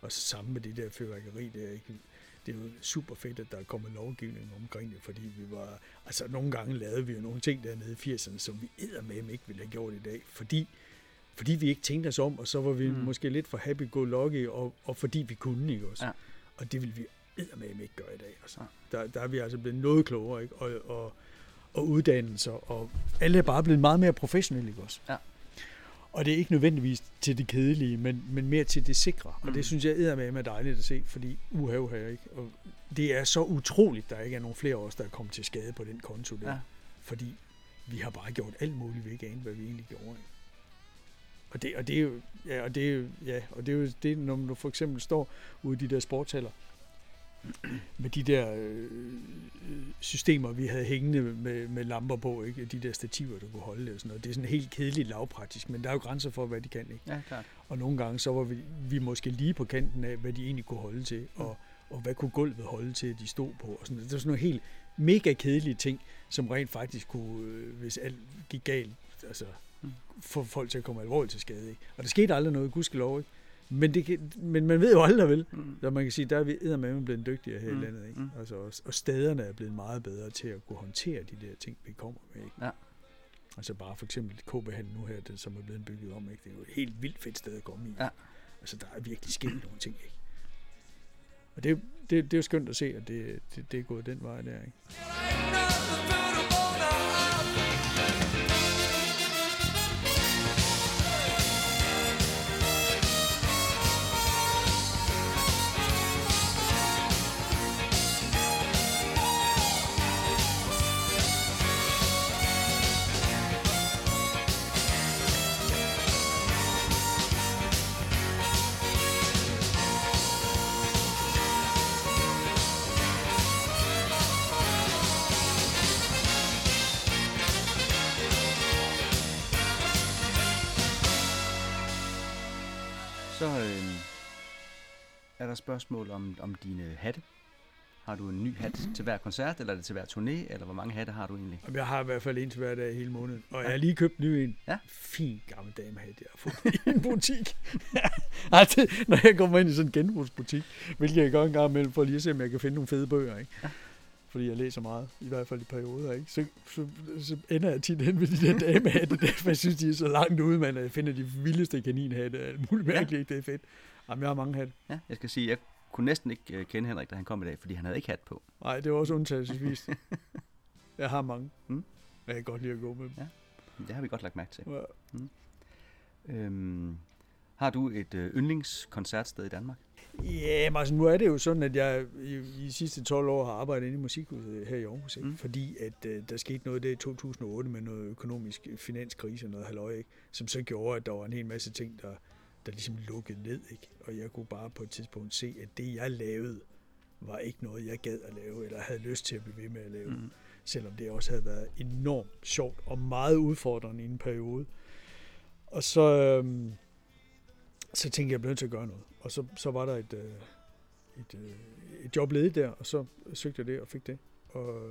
Og så sammen med det der fyrværkeri, det er, ikke, det er jo super fedt, at der er kommet lovgivning omkring det, fordi vi var, altså nogle gange lavede vi jo nogle ting dernede i 80'erne, som vi eddermame ikke ville have gjort i dag, fordi, fordi vi ikke tænkte os om, og så var vi Mm. mm. måske lidt for happy-go-lucky, og, og fordi vi kunne, ikke også? Ja. Og det vil vi eddermame ikke gøre i dag. Altså. Der, der er vi altså blevet noget klogere, ikke? Og, og, og uddannelser, og alle er bare blevet meget mere professionelle, ikke også? Ja. Og det er ikke nødvendigvis til det kedelige, men, men mere til det sikre. Og Mm. det synes jeg eddermame er dejligt at se, fordi uha, uha, ikke? Og det er så utroligt, der ikke er nogen flere af os, der er kommet til skade på den konto der. Ja. Fordi vi har bare gjort alt muligt, vi ikke anede, hvad vi egentlig gjorde. Ikke? Og det, og det er jo, ja, og det er jo, ja, og det er jo det, når du for eksempel står ude i de der sportshaller, med de der øh, systemer, vi havde hængende med, med lamper på, ikke? de der stativer, der kunne holde og sådan noget. Det er sådan helt kedeligt lavpraktisk, men der er jo grænser for, hvad de kan. Ikke? Ja, klart. Og nogle gange så var vi, vi måske lige på kanten af, hvad de egentlig kunne holde til, og, og hvad kunne gulvet holde til, at de stod på. Og sådan. Det var sådan nogle helt mega kedelige ting, som rent faktisk kunne, øh, hvis alt gik galt, altså få folk til at komme alvorligt til skade. Ikke? Og der skete aldrig noget, gudskelov, ikke? Men, det, kan- men man ved jo aldrig, vel? Mm. Så man kan sige, der er vi eddermame blevet dygtigere her mm. i landet. Ikke? Mm. Altså, og, og stederne er blevet meget bedre til at kunne håndtere de der ting, vi kommer med. Ikke? Ja. Altså bare for eksempel KB nu her, det, som er blevet bygget om. Ikke? Det er jo et helt vildt fedt sted at komme i. Ja. Altså der er virkelig sket nogle ting. Ikke? Og det, det, det er jo skønt at se, at det, det, det er gået den vej der. Ikke? Spørgsmål om, om dine hatte. Har du en ny hat til hver koncert, eller er det til hver turné, eller hvor mange hatte har du egentlig? Jeg har i hvert fald en til hver dag hele måneden. Og jeg har lige købt en ny en. Ja. Fin gammel damehat, jeg har fået i en butik. altså, når jeg kommer ind i sådan en genbrugsbutik, hvilket jeg gør en gang imellem, for lige at se, om jeg kan finde nogle fede bøger. Ikke? Ja. Fordi jeg læser meget, i hvert fald i perioder. Ikke? Så, så, så ender jeg tit hen ved de der damehatte, der, for jeg synes, de er så langt ude, man, at jeg finder de vildeste kaninhatte. Alt muligt mærkeligt, det er fedt. Jamen, jeg har mange hatte. Ja, jeg skal sige, jeg kunne næsten ikke øh, kende Henrik, da han kom i dag, fordi han havde ikke hat på. Nej, det var også undtagelsesvis. jeg har mange. Mm. Mm. Jeg kan godt lide at gå med dem. Ja. Det har vi godt lagt mærke til. Ja. Øhm, har du et øh, yndlingskoncertsted i Danmark? Ja, men altså nu er det jo sådan, at jeg i, i de sidste 12 år har arbejdet inde i musikhuset her i Aarhus, ikke? Mm. Mm. fordi at øh, der skete noget der i 2008 med noget økonomisk finanskrise og noget halløj, ikke? som så gjorde, at der var en hel masse ting, der, der ligesom lukkede ned. Ikke? Og jeg kunne bare på et tidspunkt se, at det jeg lavede, var ikke noget, jeg gad at lave, eller havde lyst til at blive ved med at lave. Mm. Selvom det også havde været enormt sjovt og meget udfordrende i en periode. Og så, øhm, så tænkte jeg, jeg blev nødt til at gøre noget. Og så, så var der et, øh, et, øh, et job ledigt der, og så søgte jeg det og fik det. Og,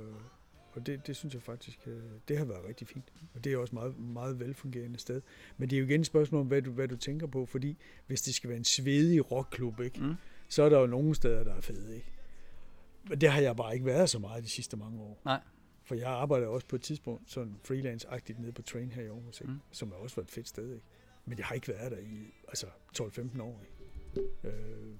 og det, det synes jeg faktisk, øh, det har været rigtig fint. Og det er også meget, meget velfungerende sted. Men det er jo igen et spørgsmål om, hvad du, hvad du tænker på, fordi hvis det skal være en svedig rockklub, ikke, Mm. så er der jo nogle steder, der er fede. Ikke? Men det har jeg bare ikke været så meget de sidste mange år. Nej. For jeg arbejder også på et tidspunkt sådan freelance-agtigt nede på Train her i Aarhus, ikke? Mm. som er også var et fedt sted. Ikke? Men jeg har ikke været der i altså 12-15 år. Ikke? Øh,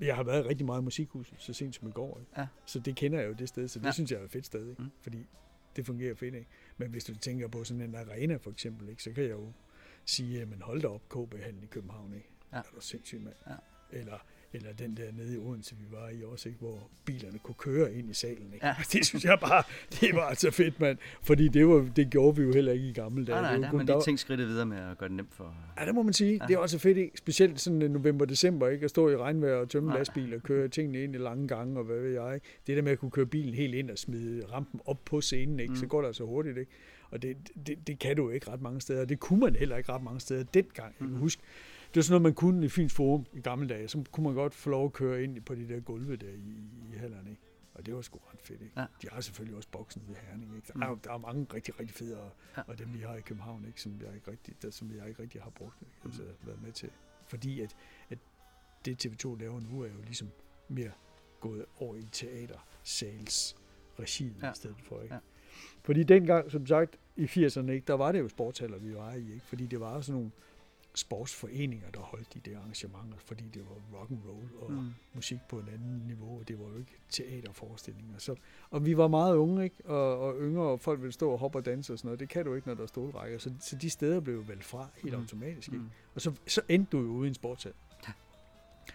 jeg har været rigtig meget i musikhuset, så sent som i går. Ikke? Ja. Så det kender jeg jo det sted, så det Ja. synes jeg er et fedt sted. Ikke? Mm. Fordi det fungerer fedt. Ikke? Men hvis du tænker på sådan en arena for eksempel, ikke? så kan jeg jo sige, at hold da op, KB-hallen i København. Ikke? Ja. Er du sindssyg, mand? Ja. Eller, eller den der nede i Odense, vi var i også, ikke? hvor bilerne kunne køre ind i salen. Ikke? Ja. Det synes jeg bare, det var så fedt, mand. Fordi det, var, det gjorde vi jo heller ikke i gamle dage. Nej, nej, der har man lige tænkt skridtet videre med at gøre det nemt for... Ja, det må man sige. Ja. Det er også fedt, ikke? Specielt sådan i november-december, ikke? At stå i regnvejr og tømme Nej. lastbil og køre tingene ind i lange gange, og hvad ved jeg. Det der med at kunne køre bilen helt ind og smide rampen op på scenen, ikke? Mm. Så går det altså hurtigt, ikke? Og det, det, det kan du ikke ret mange steder. Det kunne man heller ikke ret mange steder dengang. Jeg Mm. kan huske, det var sådan noget, man kunne i Fyns Forum i gamle dage. Så kunne man godt få lov at køre ind på de der gulve der i, i hallerne, ikke? Og det var sgu ret fedt, ikke? Ja. De har selvfølgelig også boksen ved Herning, ikke? Der, Mm. er, der er mange rigtig, rigtig fede, og, Ja. og dem vi har i København, ikke? Som jeg ikke rigtig, der, som jeg ikke rigtig har brugt, ikke? Altså, været med til. Fordi at, at det TV2 laver nu, er jo ligesom mere gået over i teatersals regimet Ja. ja. i stedet for, ikke? Ja. Fordi dengang, som sagt, i 80'erne, ikke, der var det jo sportshaller, vi var i, ikke? Fordi det var sådan nogle sportsforeninger, der holdt de der arrangementer, fordi det var rock and roll og Mm. musik på et andet niveau, og det var jo ikke teaterforestillinger. Så, og vi var meget unge, ikke? Og, og yngre, og folk ville stå og hoppe og danse og sådan noget. Det kan du ikke, når der er stolrækker. Så, så de steder blev jo valgt fra helt Mm. automatisk, ikke? Mm. Og så, så endte du jo ude i en sportshal.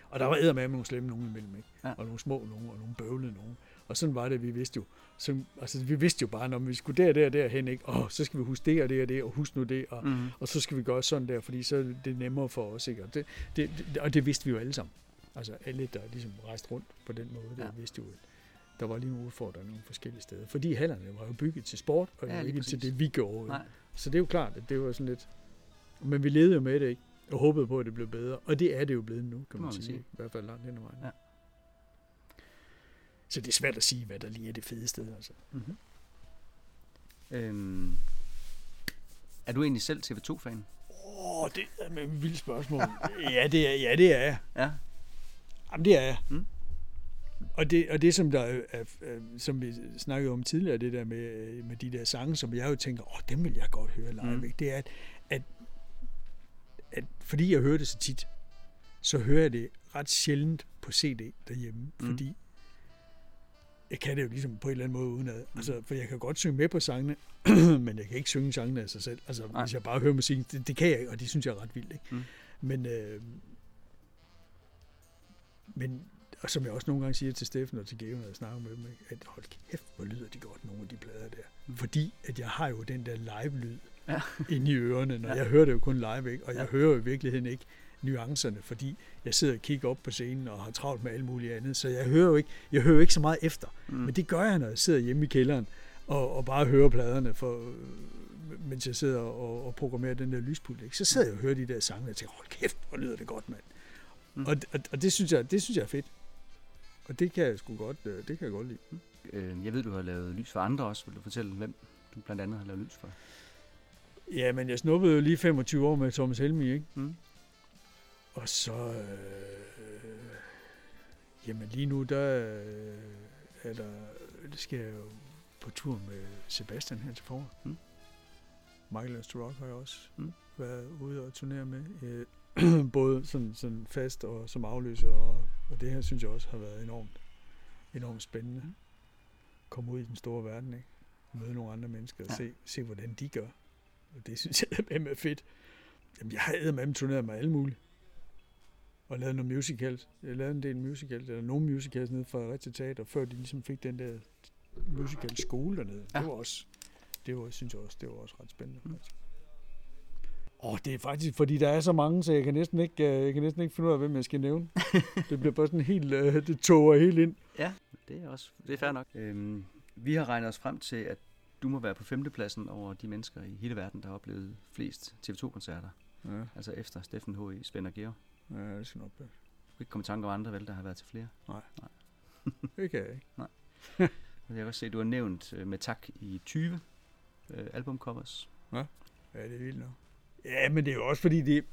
Og der var æder med nogle slemme nogen imellem, ikke? Ja. Og nogle små nogen, og nogle bøvlede nogen. Og sådan var det, vi vidste jo. Så, altså, vi vidste jo bare, når vi skulle der, der, der hen, ikke? Åh, så skal vi huske det og det og det, og huske nu det, og, Mm. og så skal vi gøre sådan der, fordi så er det nemmere for os, ikke? Og det, det, det, og det vidste vi jo alle sammen. Altså alle, der ligesom rejste rundt på den måde, der Ja. vidste jo, at der var lige nogle udfordringer nogle forskellige steder. Fordi hallerne var jo bygget til sport, og Ja, ikke til det, vi gjorde. Nej. Så det er jo klart, at det var sådan lidt... Men vi levede jo med det, ikke? Og håbede på, at det blev bedre. Og det er det jo blevet nu, kan man, man sige. sige. I hvert fald langt hen ad vejen. Ja. Så det er svært at sige, hvad der lige er det fede sted. Altså. Mm-hmm. Øhm, er du egentlig selv TV2-fan? Åh, oh, det er med et vildt spørgsmål. ja, det er, ja, det er jeg. Ja. Jamen, det er jeg. Mm. Og det, og det som, der er, er, er, som vi snakkede om tidligere, det der med, øh, med de der sange, som jeg jo tænker, åh, dem vil jeg godt høre live. Mm. Det er, at, at, at, fordi jeg hører det så tit, så hører jeg det ret sjældent på CD derhjemme, Mm. mm. fordi jeg kan det jo ligesom på en eller anden måde udenad. Altså, for jeg kan godt synge med på sangene, men jeg kan ikke synge sangene af sig selv. Altså, Nej. Hvis jeg bare hører musik, det, det kan jeg og det synes jeg er ret vildt. Ikke? Mm. Men, øh, men og som jeg også nogle gange siger til Steffen og til Geo, når jeg snakker med dem, ikke? at hold kæft, hvor lyder de godt, nogle af de plader der. Mm. Fordi at jeg har jo den der live-lyd Ja. inde i ørerne, når Ja. jeg hører det jo kun live, ikke? og jeg Ja. ja. hører jo i virkeligheden ikke nuancerne, fordi jeg sidder og kigger op på scenen og har travlt med alt muligt andet, så jeg hører jo ikke, jeg hører ikke så meget efter. Mm. Men det gør jeg, når jeg sidder hjemme i kælderen og, og bare hører pladerne, for, øh, mens jeg sidder og, og programmerer den der lyspult. Ikke? Så sidder jeg og hører de der sange, og tænker, hold kæft, hvor lyder det godt, mand. Mm. Mm. Og, og, og det, synes jeg, det synes jeg er fedt. Og det kan jeg sgu godt, øh, det kan jeg godt lide. Øh, jeg ved, du har lavet lys for andre også. Vil du fortælle, hvem du blandt andet har lavet lys for? Ja, men jeg snuppede jo lige 25 år med Thomas Helmi, ikke? Mm. Og så... Øh, jamen lige nu, der øh, er der... Det skal jeg jo på tur med Sebastian her til foråret. Mm. Michael Rock har jeg også Mm. været ude og turnere med. Øh, både sådan, sådan fast og som afløser, og, og det her synes jeg også har været enormt, enormt spændende. Mm. Komme ud i den store verden, ikke? Møde nogle andre mennesker og Ja. se, se, hvordan de gør. Og det synes jeg er fedt. Jamen, jeg har eddermame turneret med alle mulige. Og lavet noget musicals. Jeg lavede en del musicals, eller nogle musicals nede fra Fredericia Teater, før de ligesom fik den der musical skole dernede. Ja. Det var også, det var, synes jeg også, det var også ret spændende. Mm. Mm. Og det er faktisk, fordi der er så mange, så jeg kan næsten ikke, øh, jeg kan næsten ikke finde ud af, hvem jeg skal nævne. det bliver bare sådan helt, øh, det toger helt ind. Ja, det er også det er fair nok. Øhm, vi har regnet os frem til, at du må være på femtepladsen over de mennesker i hele verden, der har oplevet flest TV2-koncerter. Ja, Altså efter Steffen H.E., Svend og Georg. Ja det skal nok være. Du kan ikke komme i tanke om andre, vel, der har været til flere. Det kan jeg ikke. Og jeg kan også se, at du har nævnt øh, med tak i 20 øh, albumcovers. Ja, det er vildt nok. Ja, men det er jo også fordi, det,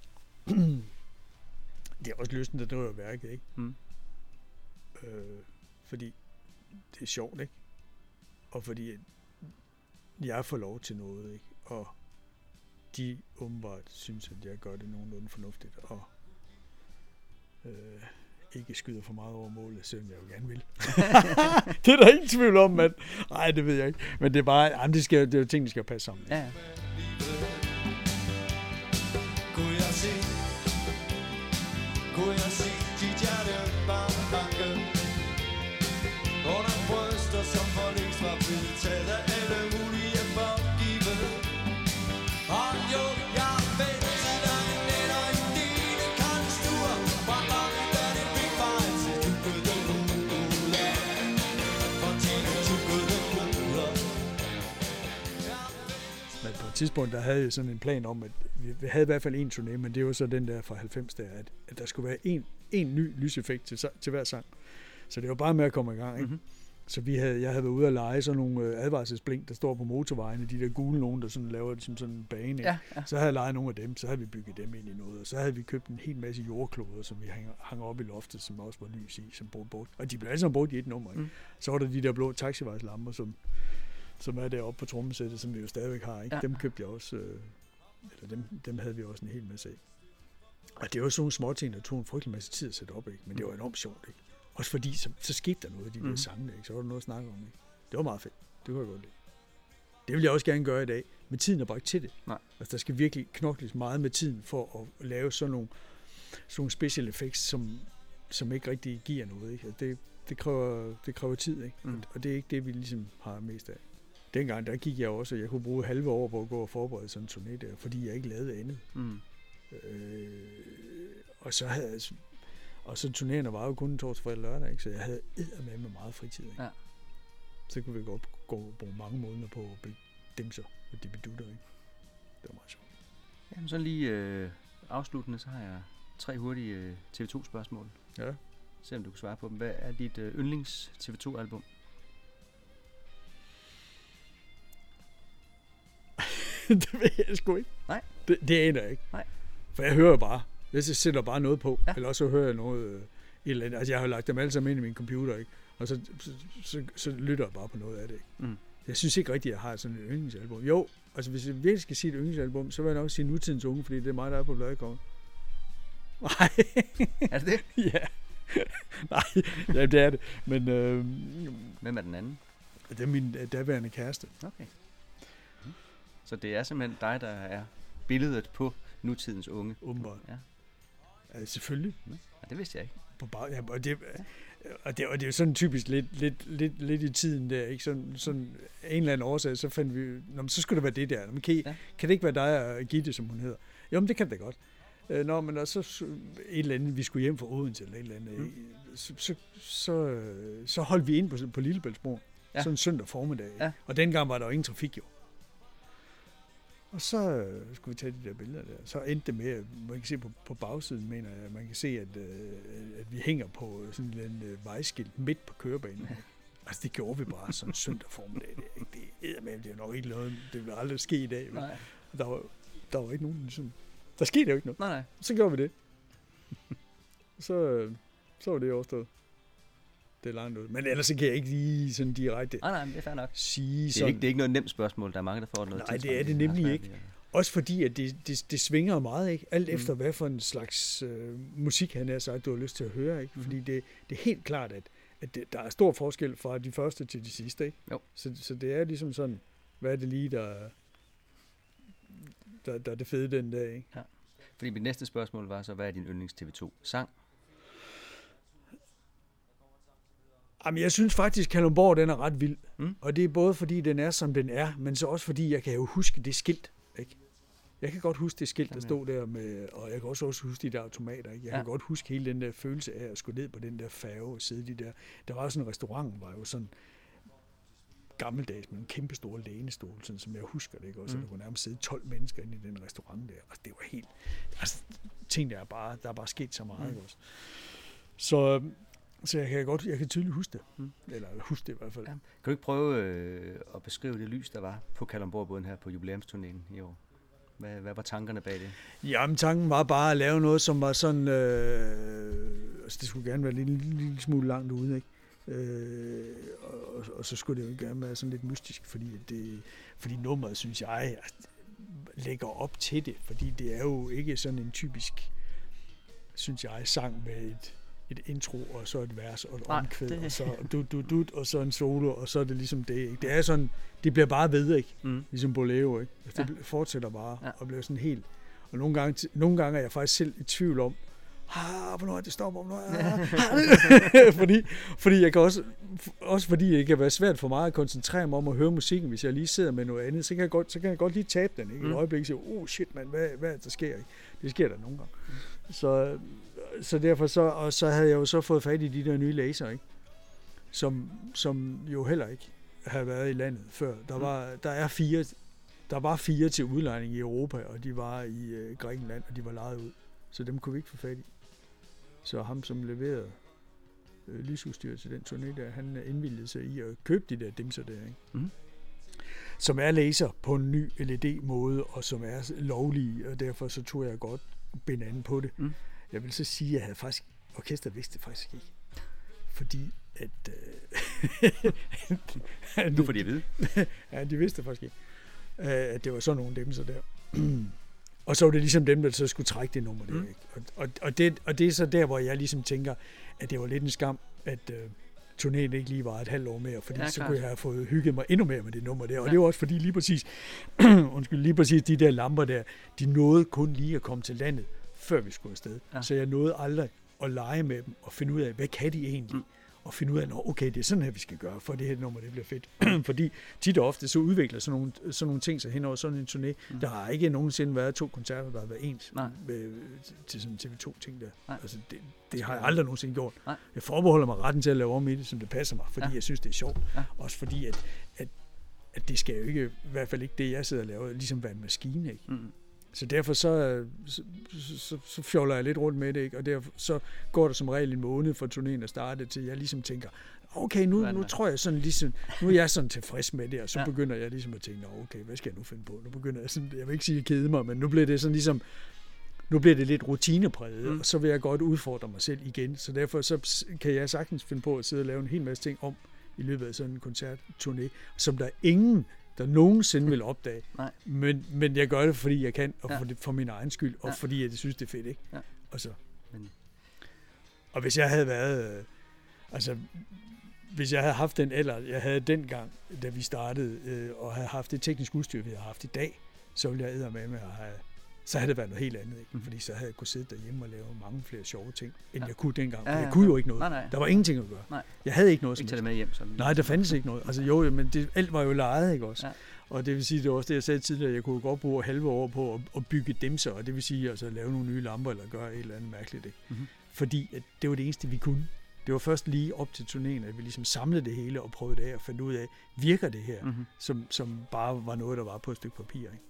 det er også lysten, der driver værket, ikke? Mm. Øh, fordi det er sjovt, ikke? Og fordi jeg får lov til noget, ikke? Og de åbenbart synes, at jeg gør det nogenlunde fornuftigt, og øh, ikke skyder for meget over målet, selvom jeg jo gerne vil. det er der ingen tvivl om, mand. Nej, det ved jeg ikke. Men det er bare, jamen, det, skal, det er jo ting, der skal passe sammen. Ja, tidspunkt, der havde jeg sådan en plan om, at vi havde i hvert fald en turné, men det var så den der fra 90 der, at, at der skulle være en, en ny lyseffekt til, til hver sang. Så det var bare med at komme i gang, ikke? Mhm. Mm-hmm. Så vi havde, jeg havde været ude at lege sådan nogle øh, advarselsblink, der står på motorvejene, de der gule nogen, der sådan laver det som sådan en bane. Ja, ja. Så havde jeg leget nogle af dem, så havde vi bygget dem ind i noget, og så havde vi købt en hel masse jordkloder, som vi hang, hang op i loftet, som også var lys i, som brugte brugt. Og de blev alle sammen brugt i et nummer. Ikke? Mm. Så var der de der blå taxivejslamper, som, som er deroppe på trommesættet, som vi jo stadigvæk har. Ikke? Ja. Dem købte jeg også, øh, eller dem, dem havde vi også en hel masse af. Og det var sådan nogle små ting, der tog en frygtelig masse tid at sætte op, ikke? men det var enormt sjovt. Ikke? Også fordi, så, så skete der noget af de Mhm. der sange, ikke? så var der noget at snakke om. Ikke? Det var meget fedt. Det kunne jeg godt lide. Det vil jeg også gerne gøre i dag, men tiden er bare ikke til det. Nej. Altså, der skal virkelig knokles meget med tiden for at lave sådan nogle, sådan nogle special effects, som, som ikke rigtig giver noget. Ikke? Altså, det, det, kræver, det kræver tid, ikke? Mm. Mm. Og det er ikke det, vi ligesom har mest af. Dengang, der gik jeg også, jeg kunne bruge halve år på at gå og forberede sådan en turné der, fordi jeg ikke lavede andet. Mm. Øh, og så havde jeg, Og så turnerende var jo kun torsdag, og lørdag, ikke? så jeg havde med med meget fritid. Ikke? Ja. Så kunne vi godt gå bruge mange måneder på at blive dimser og dibidutter. Ikke? Det var meget sjovt. Jamen så lige øh, afsluttende, så har jeg tre hurtige øh, TV2-spørgsmål. Ja. Se om du kan svare på dem. Hvad er dit øh, yndlings TV2-album? det ved jeg sgu ikke. Nej. Det, det aner jeg ikke. Nej. For jeg hører bare. Jeg sætter bare noget på. Ja. Eller også så hører jeg noget... Øh, et eller andet. Altså, jeg har lagt dem alle sammen ind i min computer, ikke? Og så, så, så, så lytter jeg bare på noget af det, ikke? Mm. Jeg synes ikke rigtigt, at jeg har sådan et yndlingsalbum. Jo, altså hvis jeg virkelig skal sige et yndlingsalbum, så vil jeg nok sige Nutidens Unge, fordi det er mig, der er på bladkongen. Nej. Er det det? ja. Nej, ja, det er det. Men øh, Hvem er den anden? det er min øh, daværende kæreste. Okay. Så det er simpelthen dig, der er billedet på nutidens unge. Åbenbart. Ja, Ja, selvfølgelig. ja det vidste jeg ikke. På bag, ja, og, det, og, det, og det er jo sådan typisk lidt, lidt, lidt, lidt i tiden der, ikke? Sådan, sådan en eller anden årsag, så fandt vi, Nå, men så skulle det være det der. Nå, men kan, I, Ja. kan det ikke være dig og Gitte, som hun hedder? Jo, men det kan det godt. Øh, Nå, men og så et eller andet, vi skulle hjem fra Odense eller et eller andet, mm. så, så, så, så holdt vi ind på, på Lillebæltsbroen, Ja. sådan en søndag formiddag. Ja. Og dengang var der jo ingen trafik jo. Og så øh, skulle vi tage de der billeder der. Så endte det med, man kan se på, på bagsiden, mener jeg, man kan se, at, øh, at vi hænger på sådan en øh, vejskilt midt på kørebanen. Altså det gjorde vi bare sådan en søndag formiddag. Det, er ikke- det, er, med, det er nok ikke noget, det vil aldrig ske i dag. vel? Nej, Der var, der var ikke nogen, ligesom, der skete jo ikke noget. nej, nej. Så gjorde vi det. så, øh, så var det overstået. Det er langt ud. Men ellers så kan jeg ikke lige sådan direkte Nej, nej, det er fair nok. sige Det er, sådan. ikke, det er ikke noget nemt spørgsmål. Der er mange, der får noget Nej, det er det nemlig ikke. at- Også fordi, at det, det, det svinger meget, ikke? Alt Mm. efter, hvad for en slags øh, musik, han er sagt, du har lyst til at høre, ikke? Mhm. Fordi det, det er helt klart, at, at det, der er stor forskel fra de første til de sidste, ikke? Jo. Så, så det er ligesom sådan, hvad er det lige, der, der, der er det fede den dag, ikke? Fordi mit næste spørgsmål var så, hvad er din yndlings TV2 sang? Jamen, jeg synes faktisk, Kalundborg, den er ret vild. Mm. Og det er både fordi, den er, som den er, men så også fordi, jeg kan jo huske det skilt, ikke? Jeg kan godt huske det skilt, der stod der med, og jeg kan også, også huske de der automater, ikke? Jeg Ja. kan godt huske hele den der følelse af at skulle ned på den der færge og sidde de der. Der var sådan en restaurant, var jo sådan gammeldags med en kæmpe stor lænestol, sådan som jeg husker det, ikke? Også, Mm. der kunne nærmest sidde 12 mennesker inde i den restaurant der. Og det var helt, altså, ting der er bare, der er bare sket så meget, Mm. ikke også? Så, så jeg kan godt, jeg kan tydeligt huske det. Mm. Eller huske det i hvert fald. Ja. Kan du ikke prøve øh, at beskrive det lys, der var på Kalundborgbåden her på jubilæumsturnéen i år? Hvad, hvad var tankerne bag det? Jamen, tanken var bare at lave noget, som var sådan... Øh, altså, det skulle gerne være en lille, lille, smule langt ude, ikke? Øh, og, og, så skulle det jo gerne være sådan lidt mystisk, fordi, det, fordi nummeret, synes jeg, lægger op til det. Fordi det er jo ikke sådan en typisk, synes jeg, sang med et, et intro, og så et vers, og et Nej, omkvæd, det- og så du, du, du, og så en solo, og så er det ligesom det. Ikke? Det er sådan, det bliver bare ved, ikke? Mm. Ligesom Bolero, ikke? Altså, det Ja. ja. fortsætter bare Ja. og bliver sådan helt... Og nogle gange, nogle gange er jeg faktisk selv i tvivl om, ah, hvornår er det stopper, hvornår er fordi, fordi jeg kan også, også fordi det kan være svært for mig at koncentrere mig om at høre musikken, hvis jeg lige sidder med noget andet, så kan jeg godt, så kan jeg godt lige tabe den, ikke? Mm. Et øjeblik og sige, oh shit, man, hvad, hvad er det, der sker, ikke? Det sker der nogle gange. Så, så derfor så, og så havde jeg jo så fået fat i de der nye laser, ikke? Som, som jo heller ikke havde været i landet før. Der, var, der er fire, der var fire til udlejning i Europa, og de var i øh, Grækenland, og de var lejet ud. Så dem kunne vi ikke få fat i. Så ham, som leverede øh, lysudstyr til den turné der, han øh, indvildede sig i at købe de der dimser der, ikke? Mhm. Som er laser på en ny LED-måde, og som er lovlige, og derfor så tog jeg godt bind an på det. Mm. Jeg vil så sige, at jeg havde faktisk, orkester vidste det faktisk ikke. Fordi at... Øh, Nu får de at vide. Ja, de vidste det faktisk ikke, øh, at det var sådan nogle dem så der. og så var det ligesom dem, der så skulle trække det nummer der. Mm. Ikke? Og, og, og, det, og det er så der, hvor jeg ligesom tænker, at det var lidt en skam, at øh, turnéen ikke lige var et halvt år mere, fordi Ja, så kunne jeg have fået hygget mig endnu mere med det nummer der. Og Ja. det var også fordi lige præcis, undskyld, lige præcis de der lamper der, de nåede kun lige at komme til landet, før vi skulle afsted. Ja. Så jeg nåede aldrig at lege med dem og finde ud af, hvad kan de egentlig? Mm. Mm. og finde ud af, at okay, det er sådan her, vi skal gøre, for det her nummer, det bliver fedt. Fordi tit og ofte, så udvikler sådan nogle, sådan nogle ting sig hen over sådan en turné. Mm. Der har ikke nogensinde været to koncerter, der har været ens Nej. med, til sådan en TV2-ting der. Nej. Altså, det, det har jeg aldrig nogensinde gjort. Nej. Jeg forbeholder mig retten til at lave om i det, som det passer mig, fordi Ja. jeg synes, det er sjovt. Ja. Også fordi, at, at, at det skal jo ikke, i hvert fald ikke det, jeg sidder og laver, ligesom være en maskine, ikke? Mm. Så derfor så, så, så, så fjoller jeg lidt rundt med det, ikke? og derfor så går der som regel en måned fra turnéen at starte, til jeg ligesom tænker, okay, nu, nu tror jeg sådan ligesom, nu er jeg sådan tilfreds med det, og så Ja. begynder jeg ligesom at tænke, "Nå, okay, hvad skal jeg nu finde på? Nu begynder jeg sådan, jeg vil ikke sige at kede mig, men nu bliver det sådan ligesom, nu bliver det lidt rutinepræget, Mm. og så vil jeg godt udfordre mig selv igen. Så derfor så kan jeg sagtens finde på at sidde og lave en hel masse ting om i løbet af sådan en koncertturné, som der er ingen, der nogensinde vil opdage. Nej. Men, men jeg gør det, fordi jeg kan, og Ja. for, det, for min egen skyld, og Ja. fordi jeg synes, det er fedt, ikke? Ja. Og, så. Men- og hvis jeg havde været, øh, altså, hvis jeg havde haft den alder, jeg havde dengang, da vi startede, øh, og havde haft det tekniske udstyr, vi har haft i dag, så ville jeg med med at have, så havde det været noget helt andet, ikke? Mhm. Fordi så havde jeg kunne sidde derhjemme og lave mange flere sjove ting, end Ja. jeg kunne dengang. Ja, For ja, jeg kunne ja. jo ikke noget. Nej, nej. Der var ingenting at gøre. Nej. Jeg havde ikke noget Ikke tage det med hjem. Sådan. Nej, der fandtes ikke noget. Altså jo, men det, alt var jo lejet, ikke også? Ja. Og det vil sige, det var også det, jeg sagde tidligere, jeg kunne godt bruge halve år på at, at bygge dimser, og det vil sige altså lave nogle nye lamper, eller gøre et eller andet mærkeligt, ikke? Mhm. Fordi at det var det eneste, vi kunne. Det var først lige op til turnéen, at vi ligesom samlede det hele og prøvede det af og fandt ud af, virker det her, Mm-hmm. som, som bare var noget, der var på et stykke papir, ikke?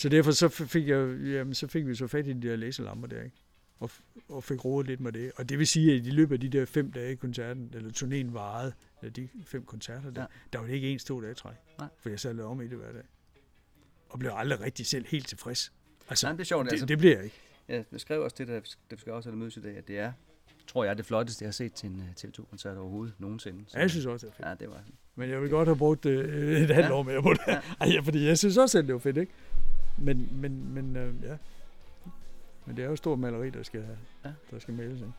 Så derfor så fik, jeg, jamen, så fik vi så fat i de der laserlamper der, ikke? Og, og fik rodet lidt med det. Og det vil sige, at i løbet af de der fem dage, koncerten, eller turnéen varede, eller de fem koncerter der, Ja. der var det ikke en to dage træk. Nej. For jeg sad og lavede om i det hver dag. Og blev aldrig rigtig selv helt tilfreds. Altså, Nej, det er sjovt. det, altså, det bliver jeg ikke. Jeg beskrev også det, der, det skal også have mødes i dag, at det er, tror jeg, det flotteste, jeg har set til en øh, TV2-koncert overhovedet nogensinde. Så, Ja, jeg synes også, det er fedt. Ja, det var Men jeg vil godt have brugt øh, et halvt Ja. år mere på det. Ja. Ej, fordi jeg synes også, at det var fedt, ikke? Men, men, men øh, ja. Men det er jo et stort maleri, der skal, Ja. der skal males, ikke?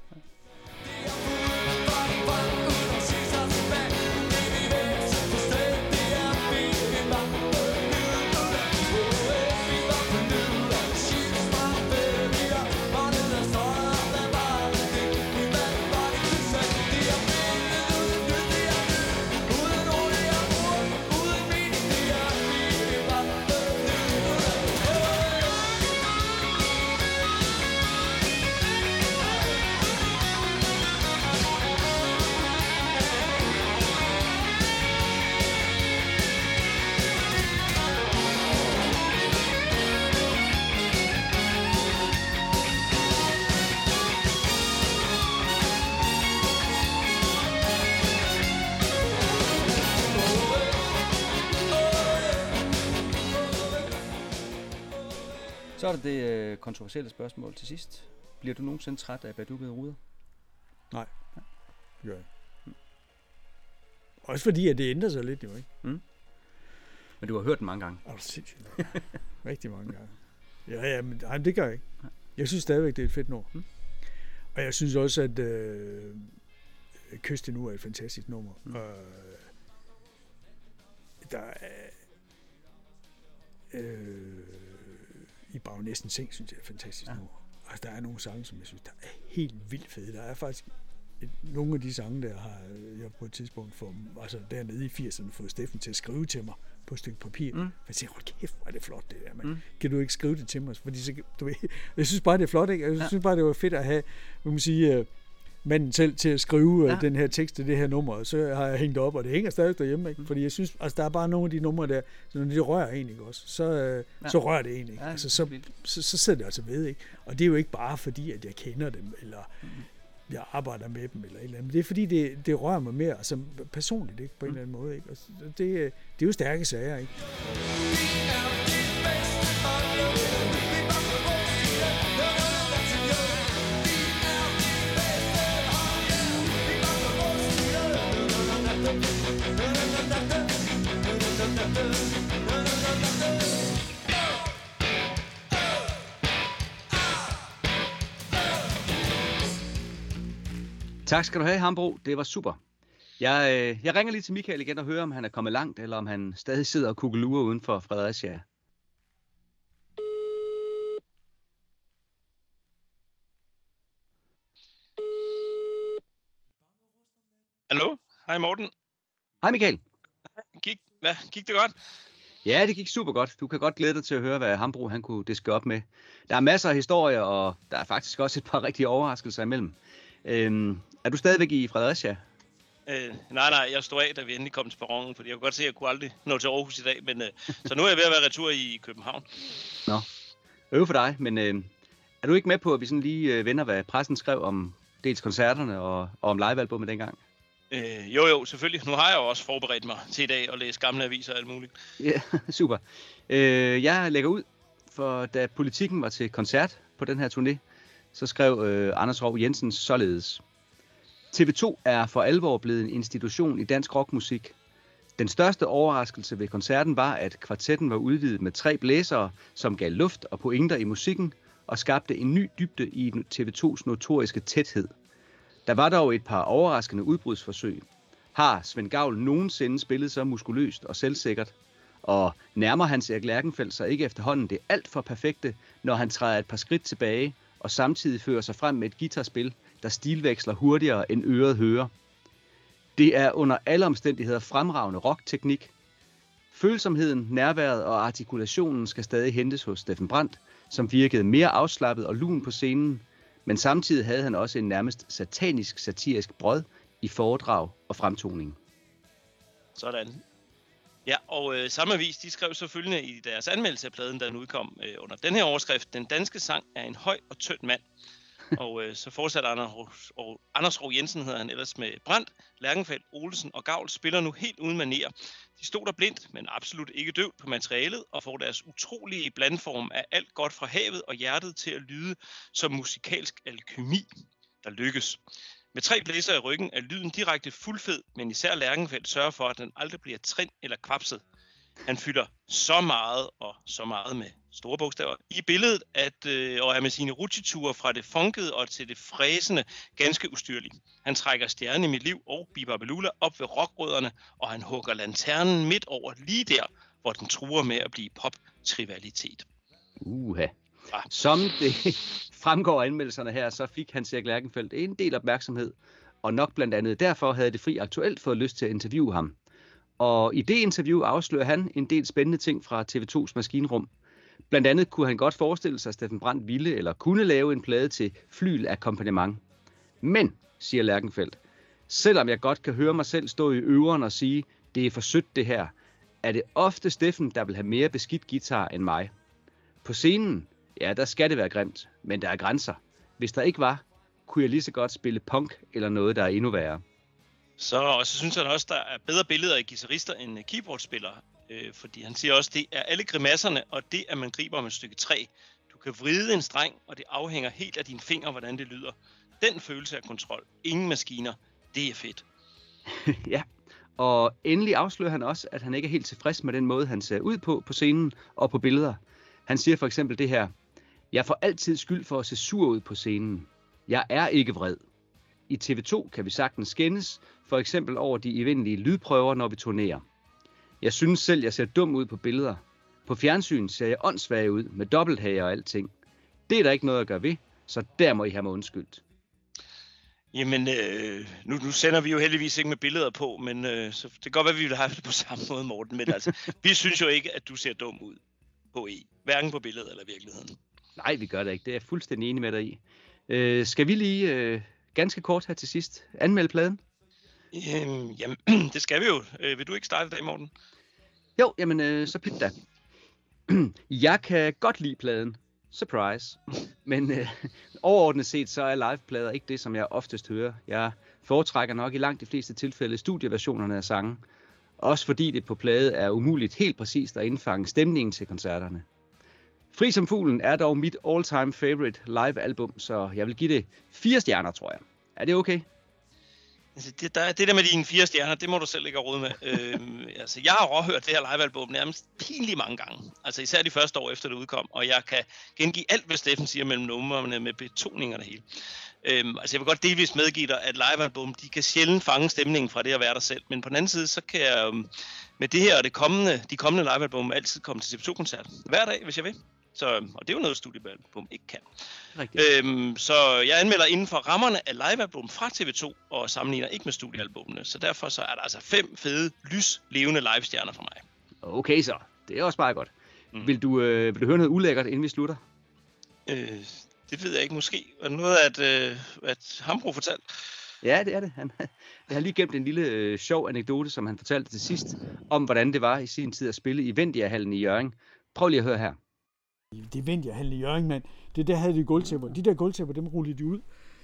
Så er der det øh, kontroversielle spørgsmål til sidst. Bliver du nogensinde træt af badukkede ruder? Det gør jeg. Også fordi, at det ændrer sig lidt, jo, ikke? Men du har hørt den mange gange. Er du sindssygt? Rigtig mange gange. Ja, ja, men nej, det gør jeg ikke. Jeg synes stadigvæk, det er et fedt nummer. Mm. Og jeg synes også, at øh, Kyst nu er et fantastisk nummer. Mm. Mm. Og, der er... Øh, I Bagnæsten Seng, synes jeg er fantastisk Ja. ja. nummer. Altså, der er nogle sange, som jeg synes, der er helt vildt fede. Der er faktisk et, nogle af de sange, der har jeg på et tidspunkt for, altså dernede i 80'erne fået Steffen til at skrive til mig på et stykke papir. Mm. Jeg siger, hold kæft, hvor er det flot det der, men Mm. kan du ikke skrive det til mig? Fordi så, du ved, jeg synes bare, det er flot, ikke? Jeg Ja. synes bare, det var fedt at have, hvad man sige, manden selv til at skrive Ja. ja. den her tekst til det her nummer, og så har jeg hængt op, og det hænger stadig derhjemme, ikke? Fordi jeg synes, altså der er bare nogle af de numre der, så når de rører en, ikke også, så, øh, Ja. så rører det en, ikke? Ja, altså, så, så, så sidder det altså ved, ikke? Og det er jo ikke bare fordi, at jeg kender dem, eller jeg arbejder med dem, eller et eller andet. Det er fordi, det, det rører mig mere, altså personligt, ikke? På en Mm. eller anden måde, ikke? Og så det, det er jo stærke sager, ikke? Tak skal du have, Hambro. Det var super. Jeg, øh, jeg ringer lige til Michael igen og hører, om han er kommet langt, eller om han stadig sidder og kukkelurer uden for Fredericia. Hej Morten. Hej Michael. Gik, hvad, gik det godt? Ja, det gik super godt. Du kan godt glæde dig til at høre, hvad Hambro han kunne diske op med. Der er masser af historier, og der er faktisk også et par rigtige overraskelser imellem. Øhm, er du stadigvæk i Fredericia? Øh, nej, nej, jeg stod af, da vi endelig kom til perronen, fordi jeg kunne godt se, at jeg kunne aldrig nå til Aarhus i dag, men øh, så nu er jeg ved at være retur i København. Nå, øve for dig, men øh, er du ikke med på, at vi sådan lige øh, vender, hvad pressen skrev om dels koncerterne og, og om livealbummet dengang? Øh, jo, jo, selvfølgelig. Nu har jeg jo også forberedt mig til i dag og læse gamle aviser og alt muligt. Ja, super. Øh, jeg lægger ud, for da politikken var til koncert på den her turné, så skrev øh, Anders Rov Jensen således. TV2 er for alvor blevet en institution i dansk rockmusik. Den største overraskelse ved koncerten var, at kvartetten var udvidet med tre blæsere, som gav luft og pointer i musikken og skabte en ny dybde i TV2's notoriske tæthed. Der var dog et par overraskende udbrudsforsøg. Har Svend Gavl nogensinde spillet så muskuløst og selvsikkert? Og nærmer Hans Erik Lærkenfeldt sig ikke efterhånden det alt for perfekte, når han træder et par skridt tilbage og samtidig fører sig frem med et guitarspil, der stilveksler hurtigere end øret hører. Det er under alle omstændigheder fremragende rockteknik. Følsomheden, nærværet og artikulationen skal stadig hentes hos Steffen Brandt, som virkede mere afslappet og lun på scenen, men samtidig havde han også en nærmest satanisk satirisk brød i foredrag og fremtoning. Sådan. Ja, og øh, samme avis, de skrev selvfølgelig i deres anmeldelse af pladen, da den udkom øh, under den her overskrift, Den danske sang er en høj og tynd mand og øh, så fortsætter Anders, og Anders Rov Jensen, hedder han ellers med Brandt, Lærkenfeldt, Olsen og Gavl spiller nu helt uden manier. De stod der blindt, men absolut ikke døvt på materialet, og får deres utrolige blandform af alt godt fra havet og hjertet til at lyde som musikalsk alkymi, der lykkes. Med tre blæser i ryggen er lyden direkte fuldfed, men især Lærkenfeldt sørger for, at den aldrig bliver trin eller kvapset. Han fylder så meget og så meget med store bogstaver i billedet, at, øh, og er med sine rutsjeture fra det funkede og til det fræsende ganske ustyrlig. Han trækker stjernen i mit liv og Biba Belula op ved rockrødderne, og han hugger lanternen midt over lige der, hvor den truer med at blive pop-trivialitet. Uha. Som det fremgår af anmeldelserne her, så fik Hans Erik Lærkenfeldt en del opmærksomhed, og nok blandt andet derfor havde det fri aktuelt fået lyst til at interviewe ham. Og i det interview afslører han en del spændende ting fra TV2's maskinrum. Blandt andet kunne han godt forestille sig, at Steffen Brandt ville eller kunne lave en plade til flyl akkompagnement. Men, siger Lærkenfeldt, selvom jeg godt kan høre mig selv stå i øveren og sige, det er for sødt det her, er det ofte Steffen, der vil have mere beskidt guitar end mig. På scenen, ja, der skal det være grimt, men der er grænser. Hvis der ikke var, kunne jeg lige så godt spille punk eller noget, der er endnu værre. Så, og så synes han også, der er bedre billeder af guitarister end keyboardspillere. Øh, fordi han siger også, det er alle grimasserne, og det, at man griber om et stykke træ. Du kan vride en streng, og det afhænger helt af dine fingre, hvordan det lyder. Den følelse af kontrol. Ingen maskiner. Det er fedt. ja, og endelig afslører han også, at han ikke er helt tilfreds med den måde, han ser ud på på scenen og på billeder. Han siger for eksempel det her. Jeg får altid skyld for at se sur ud på scenen. Jeg er ikke vred. I TV2 kan vi sagtens skændes, for eksempel over de evindelige lydprøver, når vi turnerer. Jeg synes selv, jeg ser dum ud på billeder. På fjernsyn ser jeg åndssvag ud med dobbelthage og alting. Det er der ikke noget at gøre ved, så der må I have mig undskyldt. Jamen, øh, nu, nu sender vi jo heldigvis ikke med billeder på, men øh, så det kan godt være, at vi vil have det på samme måde, Morten. Men altså, vi synes jo ikke, at du ser dum ud på E. Hverken på billedet eller virkeligheden. Nej, vi gør det ikke. Det er jeg fuldstændig enig med dig i. Øh, skal vi lige øh, ganske kort her til sidst anmelde pladen? Øhm, jamen, det skal vi jo. Øh, vil du ikke starte i dag, Morten? Jo, jamen øh, så pyt da. jeg kan godt lide pladen. Surprise. Men øh, overordnet set, så er liveplader ikke det, som jeg oftest hører. Jeg foretrækker nok i langt de fleste tilfælde studieversionerne af sange. Også fordi det på plade er umuligt helt præcist at indfange stemningen til koncerterne. Fri som fuglen er dog mit all-time favorite live-album, så jeg vil give det fire stjerner, tror jeg. Er det okay? Altså, det, der, det der med dine fire stjerner, det må du selv ikke have råd med. øhm, altså, jeg har overhørt det her livealbum nærmest pinligt mange gange. Altså især de første år efter det udkom. Og jeg kan gengive alt, hvad Steffen siger mellem numrene med betoninger og det hele. Øhm, altså jeg vil godt delvis medgive dig, at livealbum, de kan sjældent fange stemningen fra det at være der selv. Men på den anden side, så kan jeg øhm, med det her og det kommende, de kommende livealbum altid komme til TV2-koncert. Hver dag, hvis jeg vil. Så, og det er jo noget, studiealbum ikke kan. Rigtigt. Øhm, så jeg anmelder inden for rammerne af livealbum fra TV2, og sammenligner ikke med studiealbumene. Så derfor så er der altså fem fede, lyslevende livestjerner for mig. Okay så, det er også meget godt. Mm. Vil, du, øh, vil du høre noget ulækkert, inden vi slutter? Øh, det ved jeg ikke måske. Er det noget, at, øh, at Hambro fortalte? Ja, det er det. Han, jeg har lige gemt en lille øh, sjov anekdote, som han fortalte til sidst, om hvordan det var i sin tid at spille i Vendia-hallen i Jørgen. Prøv lige at høre her. Det vendte jeg halv i Jørgen, mand. Det der havde de gulvtæpper. De der gulvtæpper, dem rullede de ud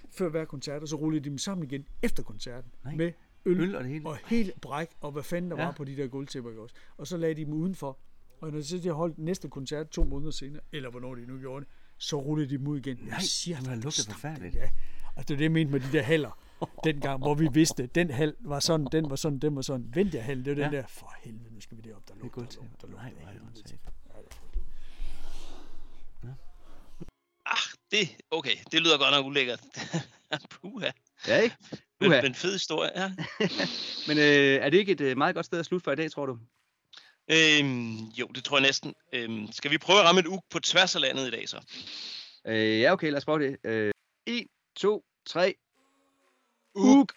før hver koncert, og så rullede de dem sammen igen efter koncerten. Nej. Med øl, Øl og det hele. og helt bræk, og hvad fanden der Ja. var på de der gulvtæpper også. Og så lagde de dem udenfor. Og når så de holdt næste koncert to måneder senere, eller hvornår de nu gjorde det, så rullede de dem ud igen. Nej, siger det stop forfærdeligt. Ja, altså det er det, jeg mente med de der haller. Dengang, hvor vi vidste, den hal var sådan, den var sådan, den var sådan. Vent jer hal, det var den Ja. der, for helvede, nu skal vi derop, der Det er lugter, der lugter, der Nej, lugter. hvor er det af helvede åndssvagt. til. Ah, det, okay, det lyder godt nok ulækkert. Puha. Ja, ikke? Men, Uha. men fed historie, ja. Men øh, er det ikke et øh, meget godt sted at slutte for i dag, tror du? Øhm, jo, det tror jeg næsten. Øhm, skal vi prøve at ramme et ug på tværs af landet i dag så? Øh, ja, okay, lad os prøve det. Øh, 1, 2, 3. Uk!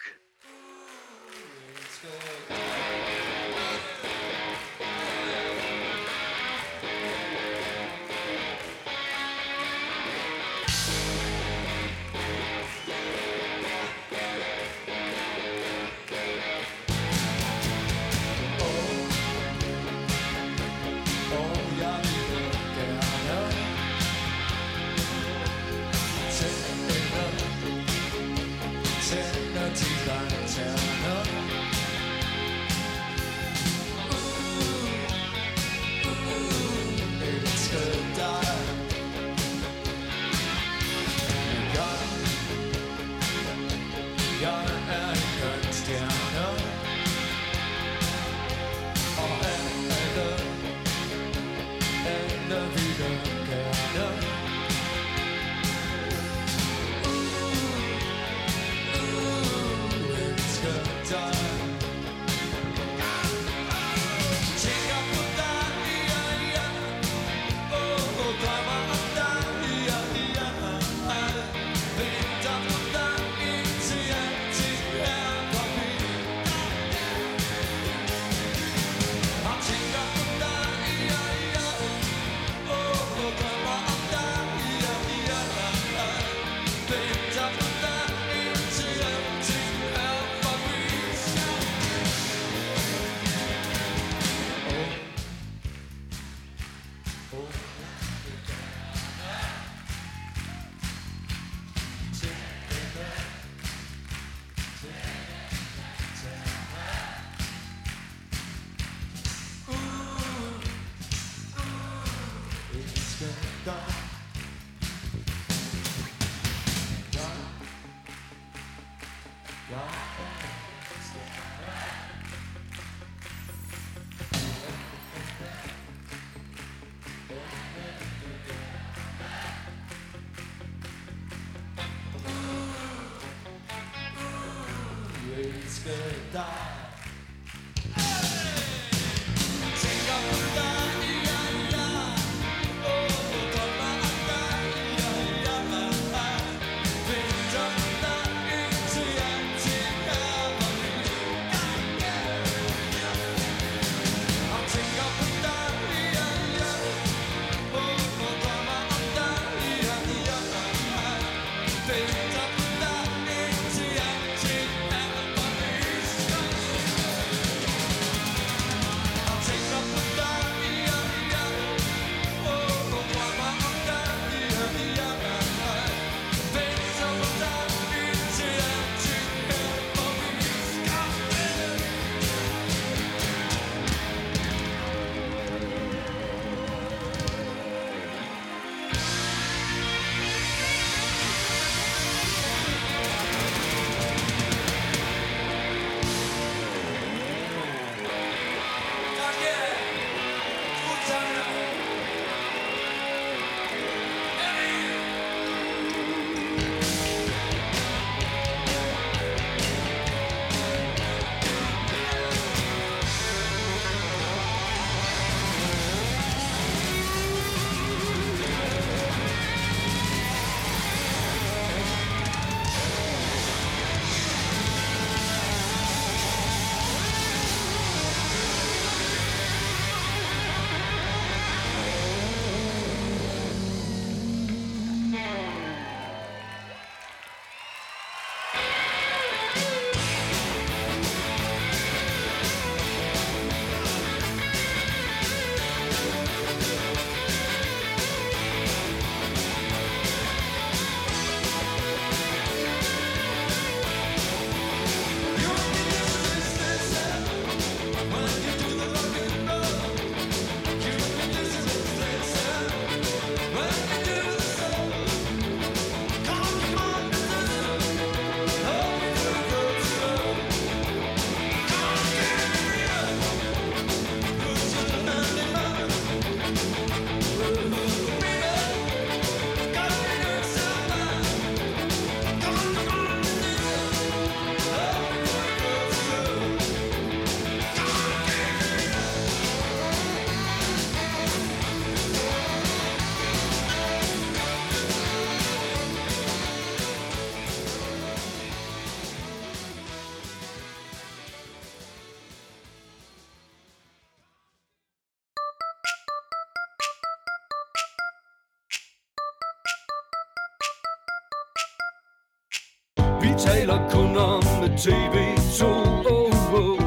Kun om TV2 oh, oh.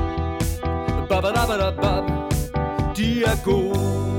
Ba -ba -ba -ba -ba. de er gode